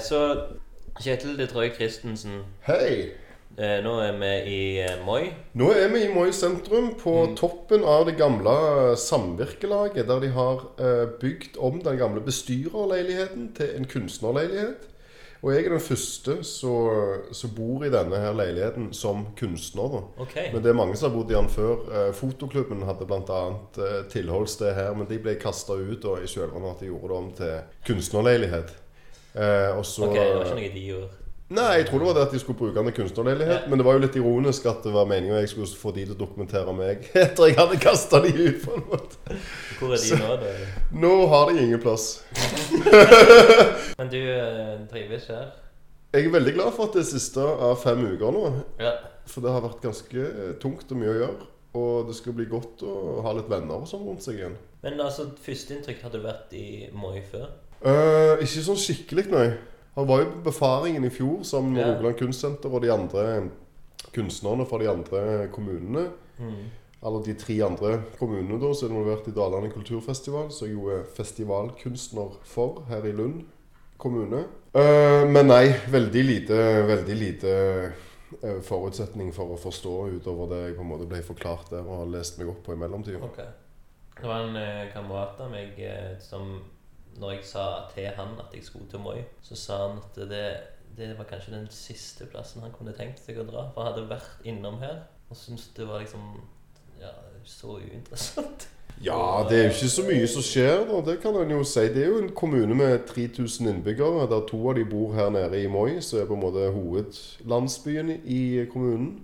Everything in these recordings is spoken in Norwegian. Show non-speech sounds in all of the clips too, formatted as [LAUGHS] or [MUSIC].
Så Kjetil Detroit Christensen, Hei! eh, nå er vi i eh, Moi. Nå er vi i Moi sentrum, på toppen av det gamle samvirkelaget, der de har eh, bygd om den gamle bestyrerleiligheten til en kunstnerleilighet. Og jeg er den første som bor i denne her leiligheten som kunstner. da. Ok. Men det er mange som har bodd i den før. Eh, Fotoklubben hadde bl.a. Eh, tilholdssted her, men de ble kasta ut da, i kjølvannet at de gjorde det om til kunstnerleilighet. Eh, og så Ok, det var ikke noe de gjorde. Nei, jeg tror det var det at de skulle bruke den til kunstnerleilighet. Ja. Men det var jo litt ironisk at det var meningen jeg skulle få de til å dokumentere meg [LAUGHS] etter jeg hadde kasta de ut. på en måte. Hvor er de nå, da? Nå har de ingen plass. [LAUGHS] Men du eh, trives her? Jeg er veldig glad for at det er siste av fem uker nå. Ja. For det har vært ganske tungt og mye å gjøre. Og det skal bli godt å ha litt venner og sånn rundt seg igjen. Men altså, førsteinntrykk hadde du vært i Moi før? Eh, ikke sånn skikkelig, nei. Han var jo på befaringen i fjor med Ja. Rogaland Kunstsenter og de andre kunstnerne fra de andre kommunene. Mm. Eller de tre andre kommunene da, som er involvert i Dalane kulturfestival, som jeg jo er festivalkunstner for her i Lund kommune. Uh, men nei, veldig lite, veldig lite eh, forutsetning for å forstå utover det jeg på en måte ble forklart der og har lest meg opp på i mellomtida. Okay. Det var en eh, kamerat av meg eh, som Når jeg sa til han at jeg skulle til Moi, så sa han at det, det var kanskje den siste plassen han kunne tenkt seg å dra. For han hadde vært innom her og syntes det var liksom ja, så uinteressant. Ja, det er jo ikke så mye som skjer, da. Det kan en jo si. Det er jo en kommune med 3000 innbyggere, der to av de bor her nede i Moi, som er på en måte hovedlandsbyen i kommunen.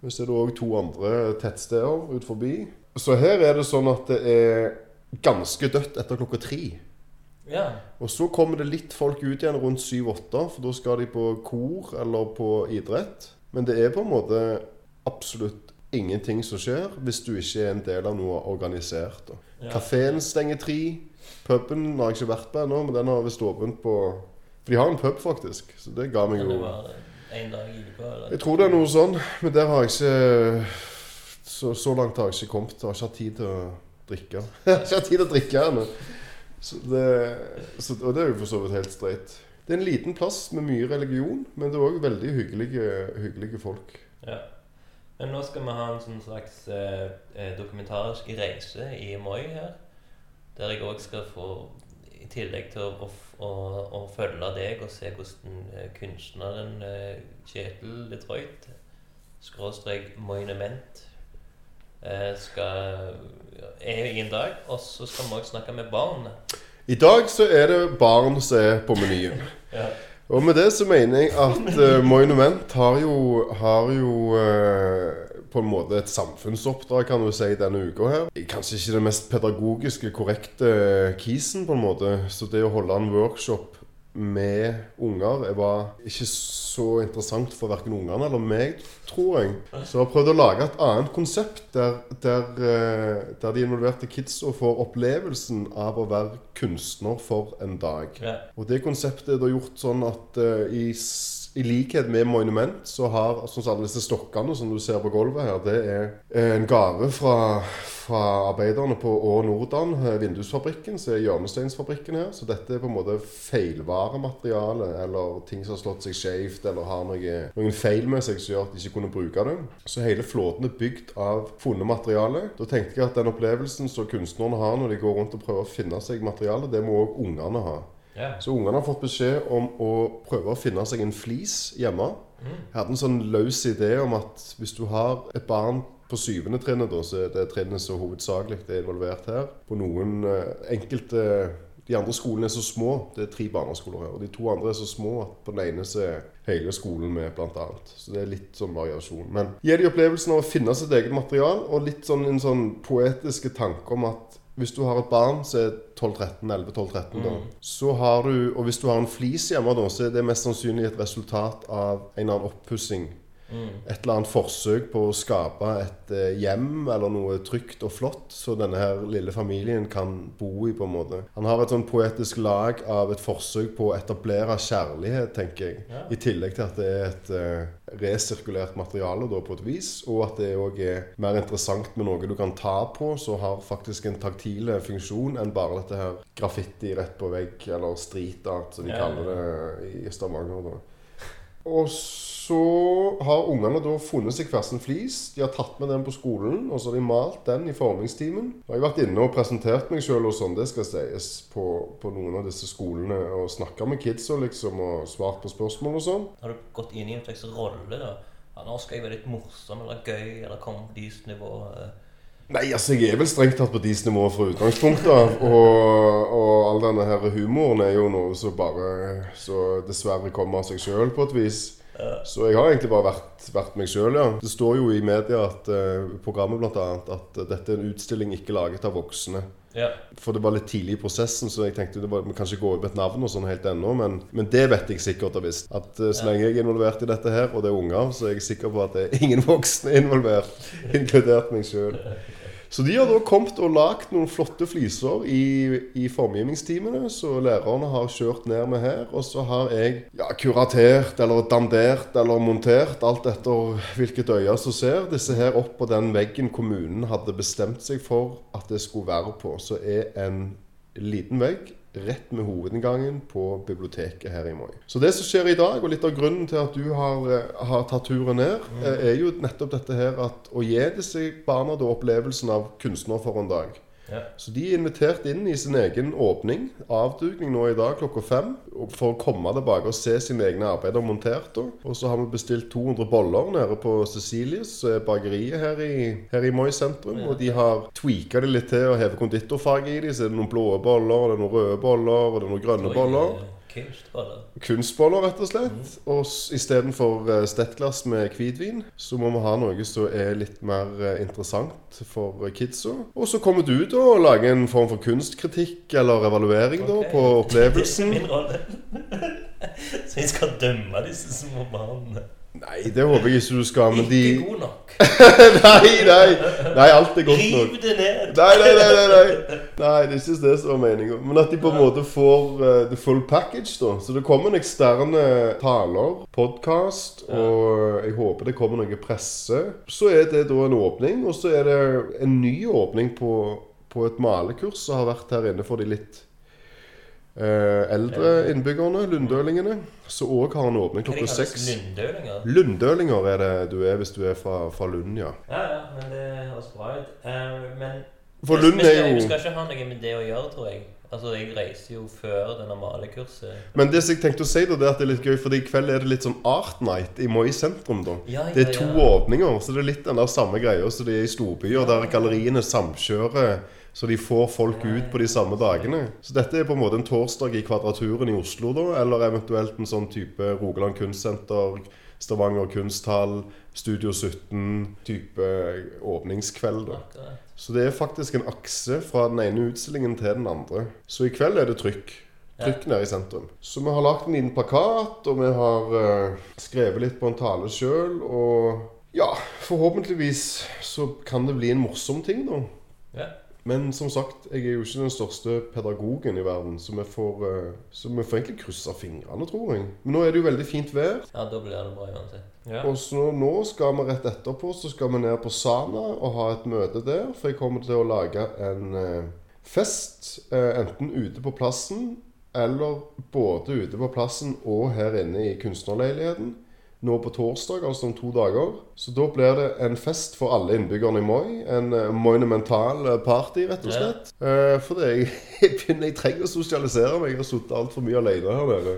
Men så er det òg to andre tettsteder ut forbi. Så her er det sånn at det er ganske dødt etter klokka tre. Ja. Og så kommer det litt folk ut igjen rundt syv-åtte, for da skal de på kor eller på idrett. Men det er på en måte absolutt ingenting som skjer hvis du ikke er en del av noe organisert. Ja. Kafeen stenger tre. Puben har jeg ikke vært på ennå, men den har visst åpent på For de har en pub, faktisk. Så det ga meg jo en dag i eller? Jeg tror det er noe sånn, men der har jeg ikke Så, så langt har jeg ikke kommet. Jeg har ikke hatt tid til å drikke. [LAUGHS] Jeg har ikke hatt tid til å drikke ennå. Så det, så, og det er jo for så vidt helt streit. Det er en liten plass med mye religion, men det er òg veldig hyggelige, hyggelige folk. Ja. Men nå skal vi ha en sånn slags eh, eh, dokumentarisk reise i Moi her. Der jeg òg skal få, i tillegg til å, å, å, følge deg og se hvordan eh, kunstneren eh, Kjetil Detroit, skråstrek monument, skal er i en dag. Og så skal vi òg snakke med barn. I dag så er det barn som er på menyen. [LAUGHS] Ja. Og med det så mener jeg at uh, Monument har jo, har jo uh, på en måte et samfunnsoppdrag, kan du si, denne uka her. Kanskje ikke det mest pedagogiske, korrekte kisen, på en måte. Så det å holde en workshop med unger jeg var ikke så interessant for verken ungene eller meg, tror jeg. Så jeg har prøvd å lage et annet konsept der, der, eh, der de involverte kidsa får opplevelsen av å være kunstner for en dag. Ja. Og det konseptet er da gjort sånn at uh, i, i likhet med Monument, så har sånn som alle disse stokkene som du ser på gulvet her, det er eh, en gave fra, fra arbeiderne på Å Nordan, eh, vindusfabrikken, som er hjørnesteinsfabrikken her. Så dette er på en måte feilvaremateriale, eller ting som har slått seg skjevt, eller har noe, noen feil med seg som gjør at de ikke kunne bruke det. Så hele flåten er bygd av funnet materiale. Da tenkte jeg at den opplevelsen som kunstnerne har når de går rundt og prøver å finne seg materiale, det må òg ungene ha. Så ungene har fått beskjed om å prøve å finne seg en flis hjemme. Jeg hadde en sånn løs idé om at hvis du har et barn på syvende trinnet, da, så er det trinnet som hovedsakelig er involvert her. På noen eh, enkelte De andre skolene er så små. Det er tre barneskoler her. Og de to andre er så små at på den ene så er hele skolen med, annet. Så det er litt sånn variasjon. Men gir de opplevelsen av å finne sitt eget material, og litt sånn en sånn poetiske tanke om at hvis du har et barn som er 12-13, 11-12-13 da, så har du, og hvis du har en flis hjemme da, så er det mest sannsynlig et resultat av en eller annen oppussing Et eller annet forsøk på å skape et eh, hjem eller noe trygt og flott, så denne her lille familien kan bo i, på en måte. Han har et sånn poetisk lag av et forsøk på å etablere kjærlighet, tenker jeg. Ja. I tillegg til at det er et uh, resirkulert materiale da, på et vis, og at det òg er mer interessant med noe du kan ta på, så har faktisk en taktile funksjon enn bare dette her graffiti rett på vegg, eller street art, som de Ja. kaller det i Stavanger. da. Og så har ungene da funnet seg hver sin flis. De har tatt med den på skolen, og så har de malt den i formingstimen. Jeg har vært inne og presentert meg sjøl og sånn, det skal sies, på, på noen av disse skolene. Og snakka med kidsa liksom, og svart på spørsmål og sånn. Har du gått inn i en slags rolle, da? Ja, nå skal jeg være litt morsom eller gøy, eller komme på deres nivå. Nei, altså jeg er vel strengt tatt på deres nivå fra utgangspunktet. Og, og all denne her humoren er jo noe som bare så dessverre kommer av seg sjøl på et vis. Så jeg har egentlig bare vært, vært meg sjøl, ja. Det står jo i media at eh, programmet annet at dette er en utstilling ikke laget av voksne. Ja. For det var litt tidlig i prosessen, så jeg tenkte det var, vi kan ikke gå ut med et navn og sånn helt ennå. Men, men det vet jeg sikkert og visst. At eh, så lenge jeg er involvert i dette her, og det er unger, så er jeg sikker på at det er ingen voksne involvert, [LAUGHS] inkludert meg sjøl. [LAUGHS] Så de har da kommet og lagd noen flotte fliser i, i formgivningstimene. Så lærerne har kjørt ned med her. Og så har jeg ja, kuratert eller dandert eller montert, alt etter hvilket øye som ser, disse her opp på den veggen kommunen hadde bestemt seg for at det skulle være på. Så er en liten vegg rett med hovedinngangen på biblioteket her i Moi. Så det som skjer i dag, og litt av grunnen til at du har, eh, har tatt turen ned, mm. er jo nettopp dette her at å gi disse barna da opplevelsen av kunstner for en dag. Ja. Så de er invitert inn i sin egen åpning, avdukning nå i dag klokka fem, for å komme tilbake og se sine egne arbeider montert. Og så har vi bestilt 200 boller nede på Cecilies, er bakeriet her i, her i Moi sentrum. Og de har tweaka det litt til og hevet konditorfarget i dem. Så er det noen blå boller, det er noen røde boller og det er noen grønne boller. Eh, Kunstboller. Kunstboller, rett og slett. Og s- istedenfor uh, stettglass med hvitvin, så må vi ha noe som er litt mer eh, interessant for eh, kidsa. Og så kommer du da og lager en form for kunstkritikk eller evaluering da på på Det er opplevelsen. min rolle. [LAUGHS] Så jeg skal dømme disse små barna. Nei, det håper jeg ikke du skal, men de Ikke god nok. [LAUGHS] Nei, nei! Nei, alt er godt nok. Riv det ned. Nei, nei, nei, nei, nei. nei, det er ikke det som er meningen. Men at de på en måte får uh, the full package, da. Så det kommer en eksterne taler, podkast, og jeg håper det kommer noe presse. Så er det da en åpning, og så er det en ny åpning på, på et malekurs som har vært her inne for de litt eh, eldre innbyggerne, lundølingene, som òg har en åpning klokka seks. Lundølinger? Lundølinger er det du er hvis du er fra, fra Lund, ja. Ja, ja, men det høres bra ut. Eh, men For Lund er jo Vi skal ikke ha noe med det å gjøre, tror jeg. Altså, Jeg reiser jo før det normale kurset. Men det som jeg tenkte å si da, det er at det er litt gøy, for i kveld er det litt sånn Art Night i Moi sentrum. da. Ja, ja, Det er to ja. åpninger, så det er litt den der samme greia som det er i storbyer, der galleriene samkjører, så de får folk ut på de samme dagene. Så dette er på en måte en torsdag i Kvadraturen i Oslo, da, eller eventuelt en sånn type Rogaland Kunstsenter, Stavanger Kunsthall, Studio 17, type åpningskveld. da. Så det er faktisk en akse fra den ene utstillingen til den andre. Så i kveld er det trykk. Trykk nede i sentrum. Så vi har lagt en liten plakat, og vi har uh, skrevet litt på en tale sjøl. Og ja, forhåpentligvis så kan det bli en morsom ting, da. Ja. Men som sagt, jeg er jo ikke den største pedagogen i verden, så vi får, eh, så vi får egentlig krysse fingrene, tror jeg. Men nå er det jo veldig fint vær. ja, da blir det bra uansett. Ja. Og så nå skal vi rett etterpå så skal vi ned på Sana og ha et møte der. For jeg kommer til å lage en eh, fest, eh, enten ute på plassen eller både ute på plassen og her inne i kunstnerleiligheten. Nå på torsdag, altså om to dager. Så da blir det en fest for alle innbyggerne i Moi. En eh, monumental eh, party, rett og slett. Eh, for det jeg, [LAUGHS] jeg, begynner, jeg trenger å sosialisere meg. Jeg har sittet altfor mye alene her nede.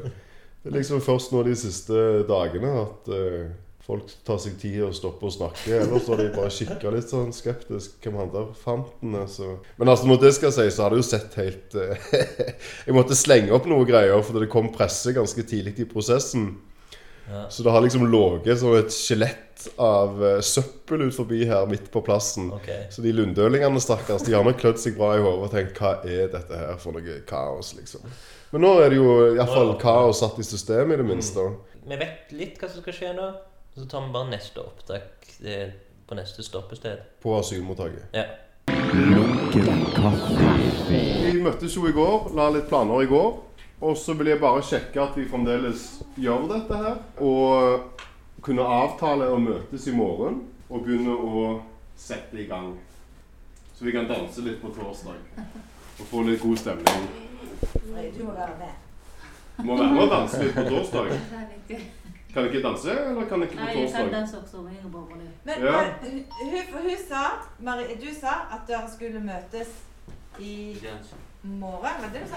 Det er liksom først nå de siste dagene at uh, folk tar seg tid å stoppe og snakke. Ellers har de bare kikka litt sånn skeptisk. Hvem han der fant den? Altså. Men altså, når det skal sies, så har det jo sett helt uh, [LAUGHS] Jeg måtte slenge opp noe greier fordi det kom presse ganske tidlig i prosessen. Ja. Så det har liksom ligget som et skjelett av uh, søppel ut forbi her midt på plassen. Okay. Så de lundølingene, stakkars, de har nok klødd seg bra i hodet og tenkt hva er dette her for noe kaos, liksom. Men nå er det jo iallfall kaos satt i systemet, i det minste. Vi vet litt hva som skal skje nå. Så tar vi bare neste opptak eh, på neste stoppested. På asylmottaket. Ja. Vi møttes jo i går, la litt planer i går. Og så vil jeg bare sjekke at vi fremdeles gjør dette her. Og kunne avtale å møtes i morgen og begynne å sette i gang. Så vi kan danse litt på torsdag. Og få litt god stemning. Du må være med. Må være med og danse litt på torsdag. Kan ikke danse, eller kan ikke på torsdag? Nei, jeg kan danse også. men Jeg bare. Men Ja. men hun, hun, hun sa, Marie, du sa at dere skulle møtes i morgen, var det du sa?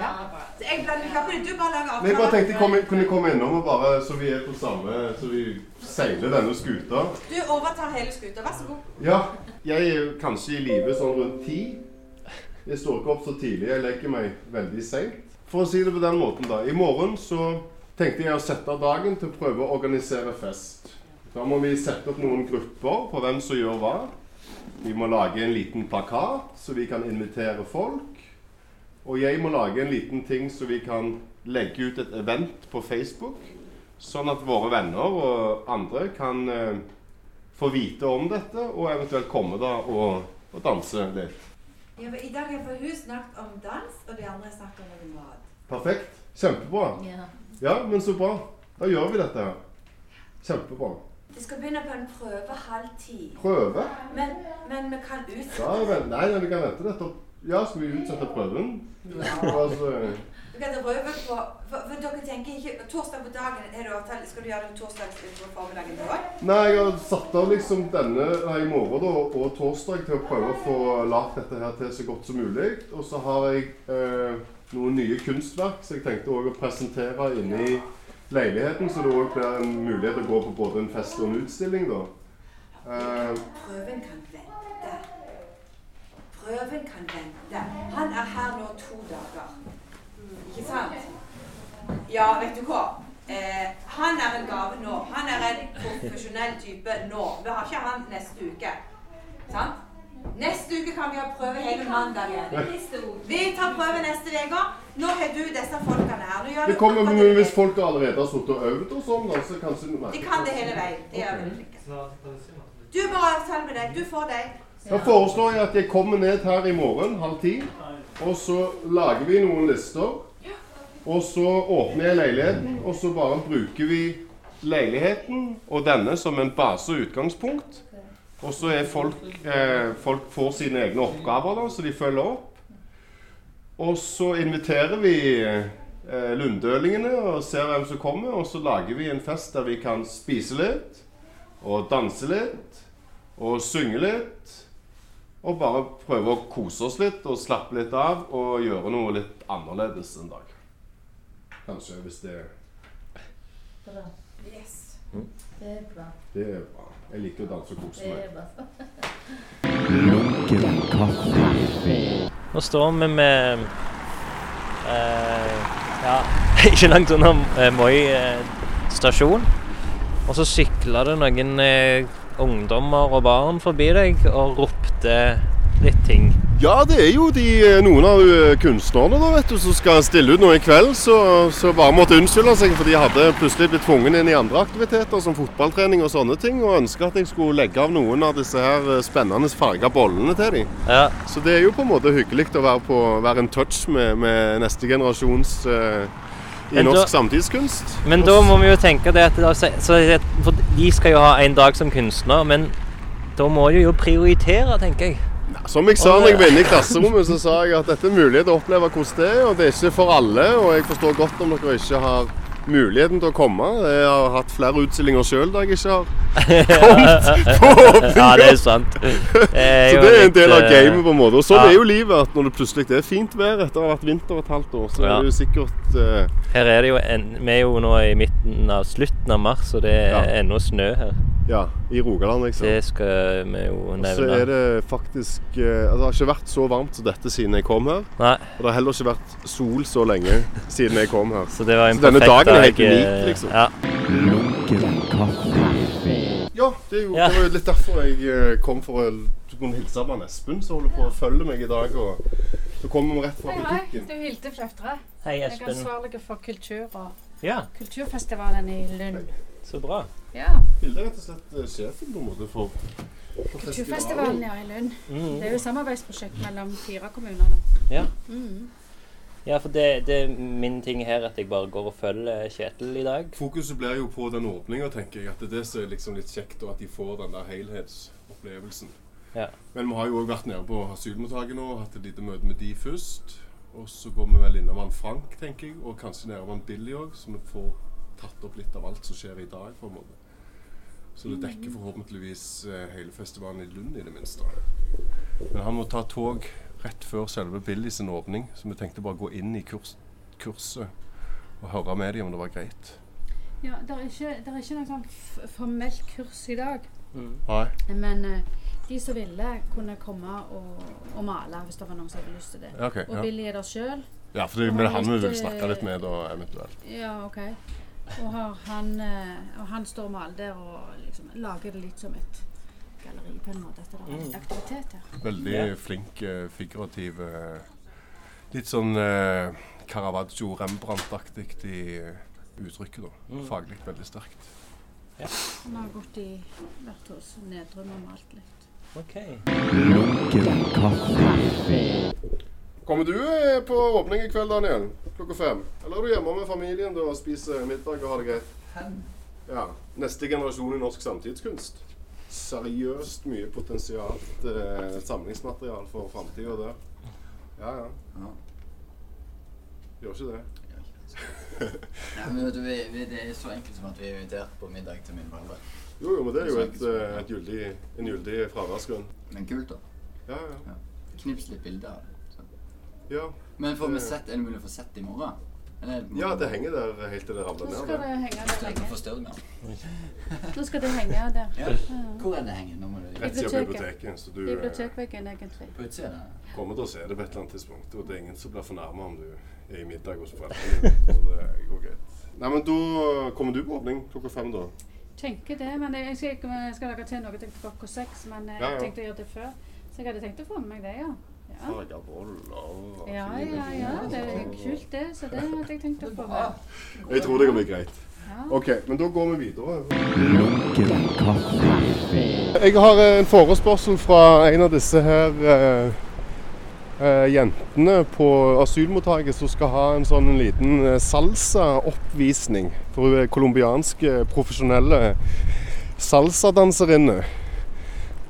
Ja. Så jeg blander ikke opp. Du bare lager Nei, jeg bare tenkte jeg kom, kunne komme innom og bare, så vi er på samme Så vi seiler denne skuta. Du overtar hele skuta. Vær så god. Ja, jeg er kanskje i live sånn rundt ti. Jeg står ikke opp så tidlig. Jeg legger meg veldig seint. For å si det på den måten, da. I morgen så tenkte jeg å sette av dagen til å prøve å organisere fest. Da må vi sette opp noen grupper på hvem som gjør hva. Vi må lage en liten plakat, så vi kan invitere folk. Og jeg må lage en liten ting så vi kan legge ut et event på Facebook. Sånn at våre venner og andre kan eh, få vite om dette, og eventuelt komme da og, og danse litt. Ja, men I dag har hun snakket om dans, og de andre snakker om mat. Perfekt. Kjempebra. Ja. Ja, men så bra. Da gjør vi dette. Kjempebra. Vi skal begynne på en prøve halv ti. Prøve? Men, men vi kan ut... Ja, nei, nei, vi kan vente dette. Ja, skal vi utsette prøven? Altså, Vi kan prøve på, for, for dere tenker ikke Torsdag på dagen er det avtale. Skal du gjøre det torsdag på formiddagen da? nei, jeg har satt av liksom denne nei, i morgen da, og torsdag til å prøve å få lagt dette her til så godt som mulig. Og så har jeg eh, noen nye kunstverk som jeg tenkte å presentere inne i leiligheten, så det også blir en mulighet å gå på både en fest og en utstilling da. Eh, Prøven kan vente. Prøven kan vente. Han er her nå to dager. Ikke sant? Ja, vet du hva? Eh, han er en gave nå. Han er en profesjonell type nå. Vi har ikke han neste uke. Sant? Neste uke kan vi ha prøve hele mandag igjen. Vi tar prøve neste uke. Nå har du disse folkene her. Gjør Det kommer det. Hvis folk allerede har sittet og øvd og sånn, da, så kanskje De kan det hele veien. De er veldig flinke. Du bare avtale med deg. Du får deg. Da foreslår jeg at jeg kommer ned her i morgen halv ti. Og så lager vi noen lister. Og så åpner jeg leiligheten, og så bare bruker vi leiligheten og denne som en base og utgangspunkt. Og så er folk eh, Folk får sine egne oppgaver, da, så de følger opp. Og så inviterer vi eh, lundølingene og ser hvem som kommer. Og så lager vi en fest der vi kan spise litt, og danse litt, og synge litt. Og bare prøve å kose oss litt og slappe litt av og gjøre noe litt annerledes en dag. Kanskje, hvis det, Bra. Yes. Det er bra. det er bra. Jeg liker å danse og kose Det meg. er bra. Nå står vi med uh, Ja, [LAUGHS] ikke langt unna eh, Moi eh, stasjon. Og så sykla det noen eh, ungdommer og barn forbi deg og ropte litt ting. Ja, det er jo de, eh, noen av eh, kunstnerne da, vet du, som skal stille ut noe i kveld, så, så bare måtte unnskylde seg, for de hadde plutselig blitt tvunget inn i andre aktiviteter, som fotballtrening og sånne ting, og ønska at jeg skulle legge av noen av disse her eh, spennende farga bollene til dem. Ja, Så det er jo på en måte hyggelig å være, på, være en touch med, med neste generasjons eh, i Men da- norsk samtidskunst. Men da må vi jo tenke det at da, For de skal jo ha en dag som kunstner, men da må de jo prioritere, tenker jeg. Som jeg sa når jeg var inne i klasserommet, så sa jeg at dette er mulighet til å oppleve hvordan det er, og det er ikke for alle. Og jeg forstår godt om dere ikke har muligheten til å komme. Jeg har hatt flere utstillinger sjøl der jeg ikke har kommet på åpninga. [LAUGHS] Ja, det er sant. Jeg Så det er en del av eh, gamet, på en måte. Og sånn ja. er jo livet. at Når det plutselig er fint vær etter å ha vært vinter et halvt år, så Ja. er det jo sikkert uh... Her er det jo en, Vi er jo nå i midten av slutten av mars, og det er Ja. ennå snø her. Ja, i Rogaland, liksom. Det skal vi jo Og så er det faktisk eh, altså, Det har ikke vært så varmt som dette siden jeg kom her. Nei, Og det har heller ikke vært sol så lenge siden jeg kom her. [LAUGHS] så det var en Så denne dagen er helt dag, unik, eh, liksom. Ja. Ja, det, er jo, Ja. det var jo litt derfor jeg eh, kom for å kunne hilse på Espen, som holder på å følge meg i dag. Og så kommer vi rett fra Hei, hei. butikken. Det er Hilde Fløftre. Hei, Jeg er Espen. ansvarlig for kultur og Ja. kulturfestivalen i Lund. Så bra. Ja. Hilde er rett og slett eh, sjefen på en måte for, for Kulturfestivalen ja, i Lund. Mm. Det er jo samarbeidsprosjekt mellom fire kommuner. da. Ja. Mm. ja, for det, det er min ting her at jeg bare går og følger Kjetil i dag. Fokuset blir jo på den åpninga, tenker jeg. At det er det som er liksom litt kjekt, og at de får den der helhetsopplevelsen. Ja. Men vi har jo òg vært nede på asylmottaket nå hatt et lite møte med de først. Og så går vi vel innom han Frank, tenker jeg, og kanskje nede han Billy òg, så vi får tatt opp litt av alt som skjer i dag, på en måte. Så det dekker forhåpentligvis eh, hele festivalen i Lund, i det minste. Men han må ta tog rett før selve Billy sin åpning, så vi tenkte bare gå inn i kurs, kurset og høre med dem om det var greit. Ja, det er ikke, der er ikke noe sånn formelt kurs i dag. Nei. Men uh, de som ville, kunne komme og, og male hvis det var noen som hadde lyst til det. Okay, Og ja. Billy er der sjøl. Ja, for det er han vi vil snakke litt med, da, eventuelt. Ja, OK. Og, har han, eh, og han står og maler der og liksom lager det litt som et galleri på en måte. At det er litt aktivitet her. Veldig Ja. flink, eh, figurativ eh, Litt sånn eh, Caravaggio, Rembrandt-aktig i uttrykket, da. Mm. Faglig veldig sterkt. Han har gått i, vært hos Nedrum og malt litt. Ok. Lunken kaffe. Kommer du eh, på åpning i kveld, Daniel? Klokka fem? Eller er du hjemme med familien og spiser middag og har det greit? Fem. Ja. Neste generasjon i norsk samtidskunst. Seriøst mye potensialt eh, samlingsmaterial for framtida der. Ja, ja. Ja. Gjør ikke det. [LAUGHS] Nei, men vet du, vi, vi, det er så enkelt som at vi er invitert på middag til min barnebarn. Jo, jo, men det er jo et, eh, et gyldig, en gyldig fraværsgrunn. Men kult, da. Ja, ja. Knips litt bilder av det. Ja. Men får vi sett, er det mulig å få sett det i morgen? Eller er Ja, det henger der helt til det Nå ramler skal ned. det henge der lenge. Nå skal det henge der. Ja. Hvor er det henger? Nå må du Rett siden Biblioteket. Så du eh, Bibliotekveggen, egentlig. På utsida? kommer til å se det på et eller annet tidspunkt. Og det er ingen som blir fornærma om du er i middag hos foreldrene dine. Det går greit. Nei, men da kommer du på åpning klokka fem, da. Tenker det, men jeg skal, jeg skal lage til noe til klokka seks. Men jeg Ja, ja. tenkte å gjøre det før. Så jeg hadde tenkt å få med meg det, ja. Ja, Farga boller og ja, ja. ja det er kult, det. Så det hadde jeg tenkt å prøve. Jeg tror det kan bli greit. OK, men da går vi videre. Jeg har eh, en forespørsel fra en av disse her eh, eh, jentene på asylmottaket som skal ha en sånn liten eh, salsa-oppvisning. For hun er colombianske profesjonelle salsadanserinne.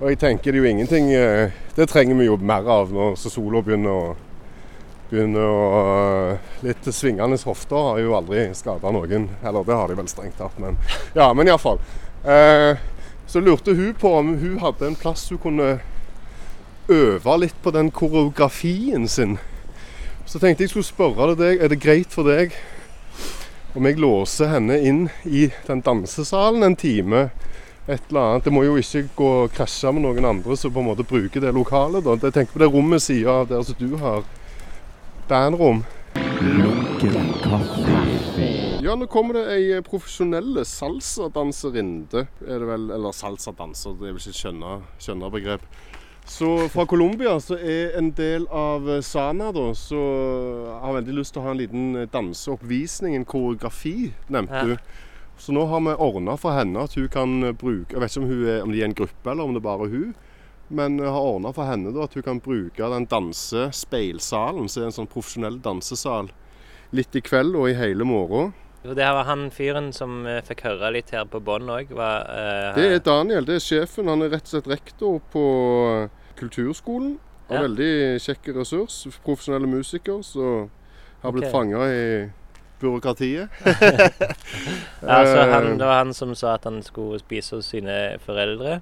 Og jeg tenker det er jo ingenting eh, Det trenger vi jo mer av når sola begynner å Begynner å eh, Litt svingende hofter har jo aldri skada noen. Eller det har de vel strengt tatt, men Ja, men iallfall. Eh, så lurte hun på om hun hadde en plass hun kunne øve litt på den koreografien sin. Så tenkte jeg skulle spørre deg, er det greit for deg om jeg låser henne inn i den dansesalen en time? Et eller annet. Det må jo ikke gå og krasje med noen andre som på en måte bruker det lokalet. da. Jeg tenker på det rommet siden av der som du har bandrom. Ja, nå kommer det ei profesjonelle salsadanserinde, er det vel, eller salsadanser, det er vel ikke et skjønna, skjønna begrep. Så fra Colombia så er en del av Sana da, så har veldig lyst til å ha en liten danseoppvisning, en koreografi, nevnte Ja. du. Så nå har vi ordna for henne at hun kan bruke Jeg vet ikke om, hun er, om de er en gruppe eller om det er bare hun. Men jeg har ordna for henne da, at hun kan bruke den dansespeilsalen, som er en sånn profesjonell dansesal, litt i kveld og i hele morgen. Og det her var han fyren som eh, fikk høre litt her på bånn òg. Det er Daniel, det er sjefen. Han er rett og slett rektor på kulturskolen. Og Ja. veldig kjekk ressurs. Profesjonelle musiker som har blitt okay. fanga i byråkratiet. [LAUGHS] altså, han, Eh, det var han som sa at han skulle spise hos sine foreldre.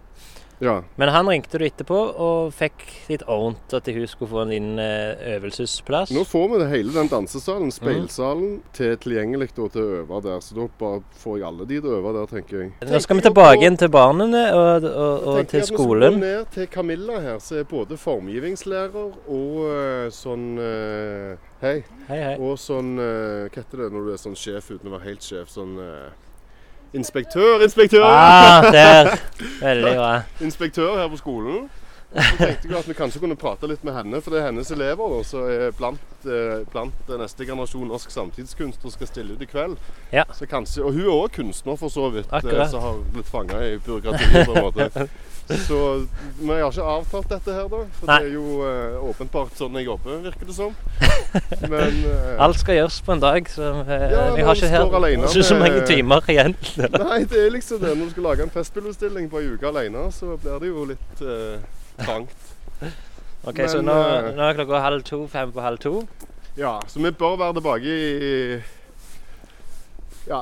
Ja. Men han ringte du etterpå og fikk litt ordent at hun skulle få en liten eh, øvelsesplass. Nå får vi det hele den dansesalen, speilsalen, til tilgjengelig da, til å øve der. Så da bare får jeg alle de til å øve der, tenker jeg. Nå skal vi tilbake igjen til barna og, og, og til til jeg at Vi skal skolen. gå ned til Camilla her, som er både formgivningslærer og eh, sånn Hei. Hei, hei. Og sånn uh, Hva heter det når du er sånn sjef uten å være helt sjef? Sånn uh, Inspektør! Inspektør! Ah, der. [LAUGHS] Veldig bra. Inspektør her på skolen. Så tenkte jeg at vi kanskje kunne prate litt med henne, for det er hennes elever da, som er blant, eh, blant neste generasjon norsk samtidskunst og skal stille ut i kveld. Ja. Så kanskje, og hun er òg kunstner, for så vidt, eh, som har blitt fanga i byråkratiet. på en måte. [LAUGHS] Så vi har ikke avtalt dette her, da. For Nei. det er jo eh, åpenbart sånn jeg jobber, virker det som. [LAUGHS] Men eh, Alt skal gjøres på en dag, så vi, Ja, vi har ikke her alene så, så mange timer igjen. [LAUGHS] Nei, det er liksom det. Når du skal lage en festspillutstilling på ei uke alene, så blir det jo litt eh, trangt. [LAUGHS] Ok, Men, Så nå, eh, nå er klokka halv to, fem på halv to. Ja, så vi bør være tilbake i ja,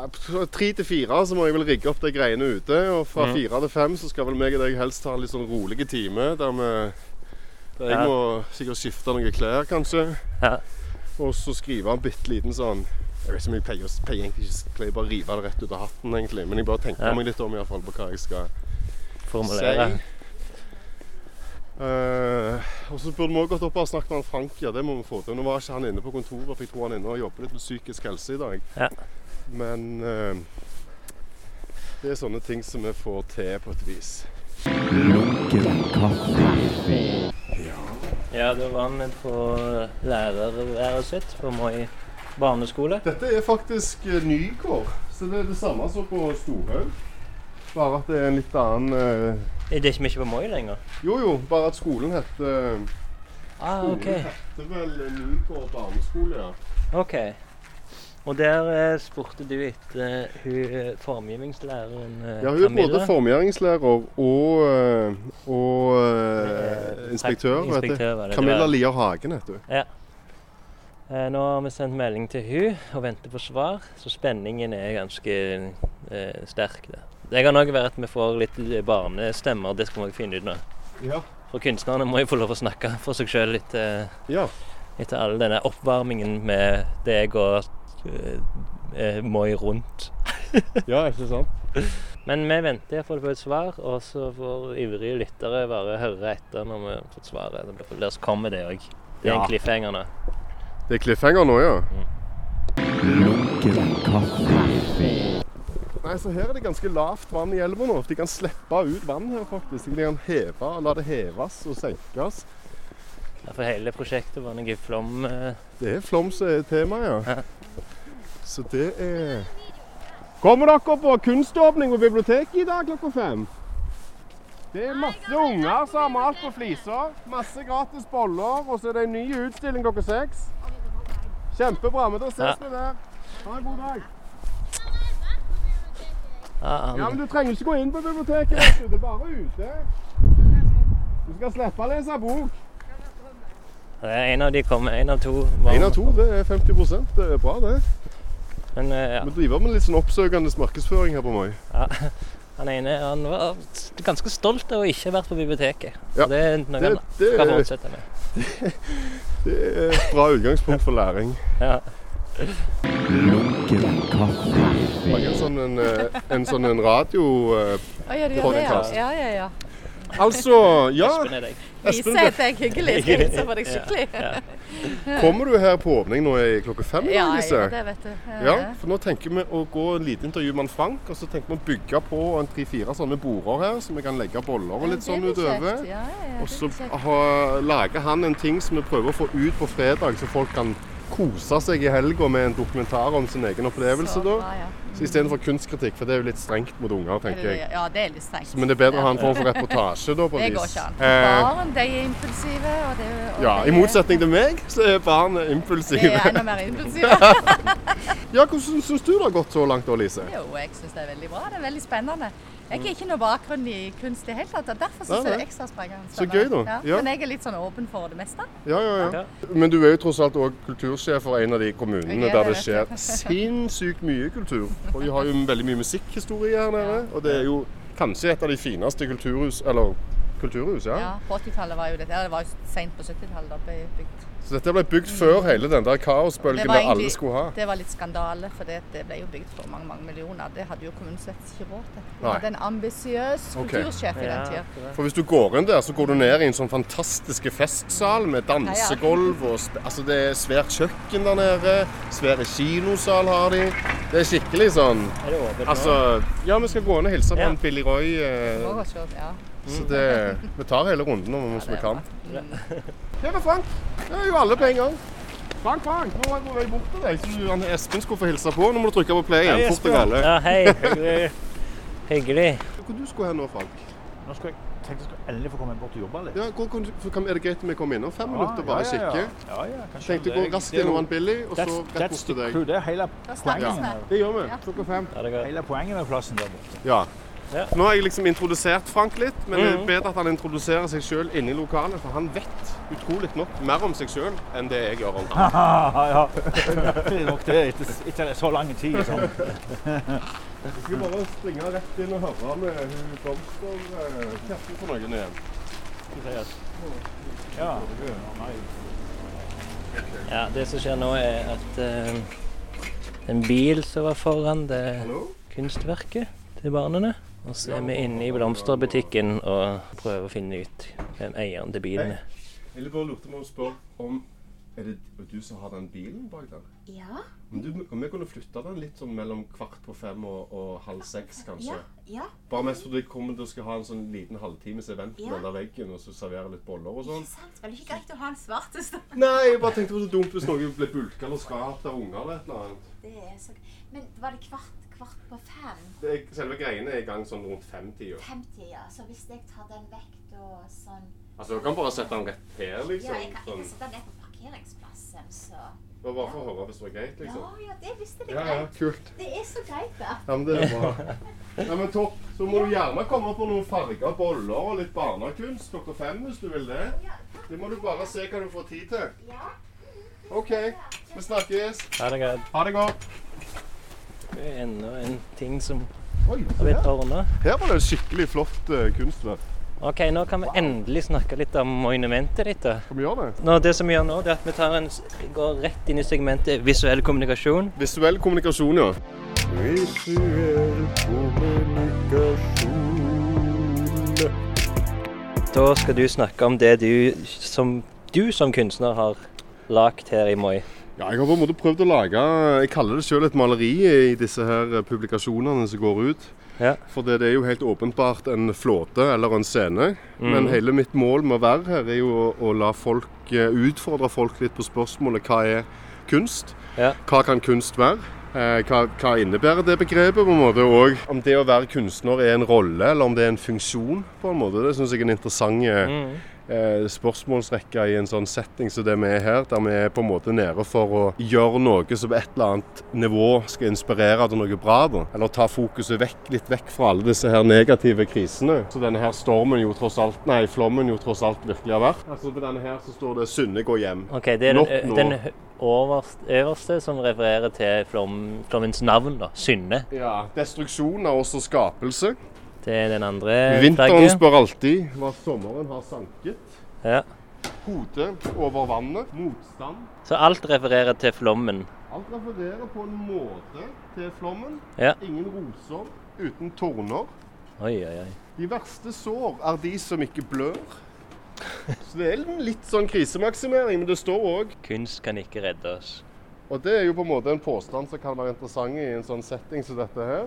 tre til fire så må jeg vel rigge opp de greiene ute. Og fra fire til fem så skal vel meg og deg helst ha en litt sånn rolig time. Der, vi, der jeg må sikkert skifte noen klær, kanskje. Ja. Og så skrive en bitte liten sånn Jeg vet ikke om jeg pleier, pleier egentlig ikke pleier bare å rive det rett ut av hatten, egentlig. Men jeg bare tenker Ja. meg litt om i hvert fall på hva jeg skal Formulere. si. Uh, og så burde vi også gått opp og snakket med han Frank. Ja, det må vi få til. Nå var ikke han inne på kontoret, for jeg tror han er inne og jobber litt med psykisk helse i dag. Ja. Men eh, det er sånne ting som vi får til på et vis. Lunken kaffe. Ja, da var vi på lærerværet sitt på Moi barneskole. Dette er faktisk eh, Nygård, så det er det samme som på Storhaug. Bare at det er en litt annen eh, Er det ikke mye på Moi lenger? Jo jo, bare at skolen heter Ah, Skolen OK. heter vel Nygård barneskole, ja. ok. Og der eh, spurte du etter hun eh, formgivningslæreren eh, Ja, hun er både formgivningslærer og, eh, og uh, Eh, inspektør. inspektør det. Camilla det Lier Hagen heter hun. Eh, Nå har vi sendt melding til hun og venter på svar, så spenningen er ganske uh, sterk. Det. Det kan òg være at vi får litt eh, barnestemmer, det skal vi finne ut nå. Ja. For kunstnerne må jo få lov å snakke for seg sjøl litt eh, ja. etter all denne oppvarmingen med deg og eh, eh, Moi rundt. [LAUGHS] Ja, ikke sant? Men vi venter iallfall på et svar, og så får ivrige lyttere bare høre etter når vi har fått svaret. Der kommer det òg. Det er Ja. en cliffhanger nå. Det er cliffhanger nå, ja. Lunken kaffe. Nei, så Her er det ganske lavt vann i elva nå. De kan slippe ut vann her, faktisk. De kan heve, la det heves og senkes. For hele prosjektet var noe flom... eh, Det er flom som er temaet, Ja. ja. Så det er Kommer dere på kunståpning på biblioteket i dag klokka fem? Det er masse unger som har malt på fliser. Masse gratis boller. Og så er det en ny utstilling klokka seks. Kjempebra. Men da ses vi der. Ha en god dag. Ja, men Du trenger ikke gå inn på biblioteket. du. Det er bare ute. Du skal slippe å lese bok. Det er en av de kommer, en av to. Én av to, det er 50 Det er bra, det. Men eh, ja, Vi driver med litt sånn oppsøkende markedsføring her på Moi. [LAUGHS] han ene han var ganske stolt av å ikke ha vært på biblioteket. Ja, det er noe det- han det- skal fortsette med. [LAUGHS] Det er et bra utgangspunkt for læring. Ja. Lunken kaffe. En sånn en, eh, en, sånn en radio eh, oh, ja, du gjør det, ja. Ja, ja, ja. Altså, ja. Espen er deg. Vise at jeg er hyggelig. Skal hilse på deg skikkelig. Ja. kommer du her på åpning nå i klokka fem? Ja, ja, det vet du. Ja, for nå tenker vi å gå en liten intervju med Frank, og så tenker vi å bygge på en tre-fire sånne border her, så vi kan legge boller og litt sånn utover. Og så lager han en ting som vi prøver å få ut på fredag, så folk kan kose seg i helga med en dokumentar om sin egen opplevelse. Så da. bra, ja. Så Istedenfor kunstkritikk, for det er jo litt strengt mot unger, tenker jeg. Ja, det er litt strengt. Men det er bedre å ha en form for [LAUGHS] reportasje, da, på Det vis. går ikke an. Eh, Barn de er impulsive. Og det, og ja, I motsetning til meg, så er barn De er enda mer impulsive. [LAUGHS] Ja, Hvordan syns du det har gått så langt da, Lise? Jo, jeg syns det er veldig bra. Det er veldig spennende. Jeg har ikke noe bakgrunn i kunst i det hele tatt, derfor syns jeg det er ekstra sprengende. Så gøy, da. Ja. Ja. Men jeg er litt sånn åpen for det meste. Ja, ja, ja. Ja. Men du er jo tross alt òg kultursjef for en av de kommunene er der det det, skjer sinnssykt mye kultur. Og vi har jo veldig mye musikkhistorie her nede. Og det er jo kanskje et av de fineste kulturhus Eller kulturhus, ja. Ja, På 80-tallet var jo det ja, Det var jo sent på 70-tallet da ble bygd. Så dette ble bygd før hele den der kaosbølgen der alle skulle ha. Det var litt skandale, for det, det ble jo bygd for mange mange millioner. Det hadde jo kommunen slett ikke råd til. Vi hadde en ambisiøs kultursjef kultursjef i den tida. Ja, For hvis du går inn der, så går du ned i en sånn fantastiske festsal med dansegulv og Altså, det er svært kjøkken der nede. Svære kinosal har de. Det er skikkelig sånn? Altså Ja, vi skal gå inn og hilse på Ja. en Billy Roy. eh, Ja. Så det, vi tar hele runden om vi kan. Her er Frank. Det er jo alle på en gang. Frank, Frank, nå er jeg på vei bort til deg, så han Espen skulle få hilse på. Nå må du trykke på play igjen. Fort og gale. Ja, hei. Hyggelig. Hyggelig. Hvor du skulle hen nå, Frank? Nå skal jeg, tenkte jeg skulle endelig få komme bort og jobbe litt. Ja, hvor, kan du- kan, er det greit om jeg kommer innom fem minutter og bare ja, ja, ja. Ja, ja, kanskje Tenkte gå raskt innom han Billy, og så rett bort til deg. crew. Det er hele poenget. Det gjør vi. Ja. Klokka fem. Ja, det er hele poenget med plassen der borte. Ja. Ja. Nå har jeg liksom introdusert Frank litt, men det er Mhm. bedre at han introduserer seg sjøl inne i lokalet, for han vet utrolig nok mer om seg sjøl enn det jeg gjør om ham. [LAUGHS] ja, [LAUGHS] det er nok det etter, etter så lang tid. Sånn. Jeg skal bare springe rett inn og høre med hun blomsterkjerten for noen igjen. Ja. Ja, det som skjer nå er at uh, en bil som var foran det kunstverket til barna. Og så er vi inne i blomsterbutikken og prøver å finne ut hvem eieren til bilen er. Jeg bare lurte meg å spørre om Er det du som har den bilen bak der? Ja, Men du, om vi kunne flytte den litt sånn mellom kvart på fem og, og halv seks, kanskje? ja, ja. Bare mest fordi jeg kommer til å skal ha en sånn liten halvtimes event på Ja. den der veggen, og så servere litt boller og sånn. Ikke sant? Vel ikke greit å ha en svarteste. Nei, jeg bare tenkte det var så dumt hvis noe ble bulka eller skrapt av unger eller et eller annet. Det er så Men var det kvart, kvart på fem? Det er, selve greiene er i gang sånn rundt femtida. 50, ja. Så hvis jeg tar den vekk da sånn Altså, du kan bare sette den rett her, Ja, liksom. jeg kan, jeg Sånn. kan sette den ned på parkeringsplassen, så Det var bare for å høre hvis det var greit, liksom. ja, ja, det visste jeg Ja, ja, kult. Det er så greit, da. Ja, men det er bra. [LAUGHS] Ja, men topp. Så må du gjerne komme på noen farga boller og litt barnekunst klokka fem hvis du vil det. Det må du bare se hva du får tid til. Ja. OK, vi snakkes. Ha det godt. Ha det godt. Enda en ting som Oi, har blitt ordna. her var det et skikkelig flott uh, kunstverk. OK, nå kan vi endelig snakke litt om monumentet ditt. da. Kan vi gjøre det? Nå, det som vi gjør nå, det er at vi tar en, går rett inn i segmentet visuell kommunikasjon. Visuell kommunikasjon, ja. Visuell kommunikasjon. Da skal du snakke om det du som, du som kunstner har lagd her i Moi. Ja, jeg har på en måte prøvd å lage Jeg kaller det selv et maleri i disse her eh, publikasjonene som går ut. Ja. For det, er jo helt åpenbart en flåte eller en scene. Men Mhm. hele mitt mål med å være her er jo å, å la folk eh, utfordre folk litt på spørsmålet hva er kunst? Ja. Hva kan kunst være? Eh, hva, hva innebærer det begrepet? på en måte, Og om det å være kunstner er en rolle, eller om det er en funksjon. på en måte, Det syns jeg er en interessant Mm. Eh, spørsmålsrekke i en sånn setting som det vi er her, der vi er på en måte nede for å gjøre noe som på et eller annet nivå skal inspirere til noe bra. Da. Eller ta fokuset vekk, litt vekk fra alle disse her negative krisene. Så denne her stormen jo tross alt, nei, flommen jo tross alt virkelig har vært. Altså På denne her så står det 'Synne gå hjem'. OK, det er den, den overst, øverste som refererer til flom, flommens navn, da. Synne. Ja, Destruksjon er også skapelse. Er den andre Vinteren flagget. spør alltid hva sommeren har sanket. Ja. Hodet over vannet. Motstand. Så alt refererer til flommen. Alt refererer på en måte til flommen. Ja. Ingen roser uten torner. Oi, oi, oi. De verste sår er de som ikke blør. Så det er litt sånn krisemaksimering, men det står òg Kunst kan ikke redde oss. Og det er jo på en måte en påstand som kan være interessant i en sånn setting som dette her.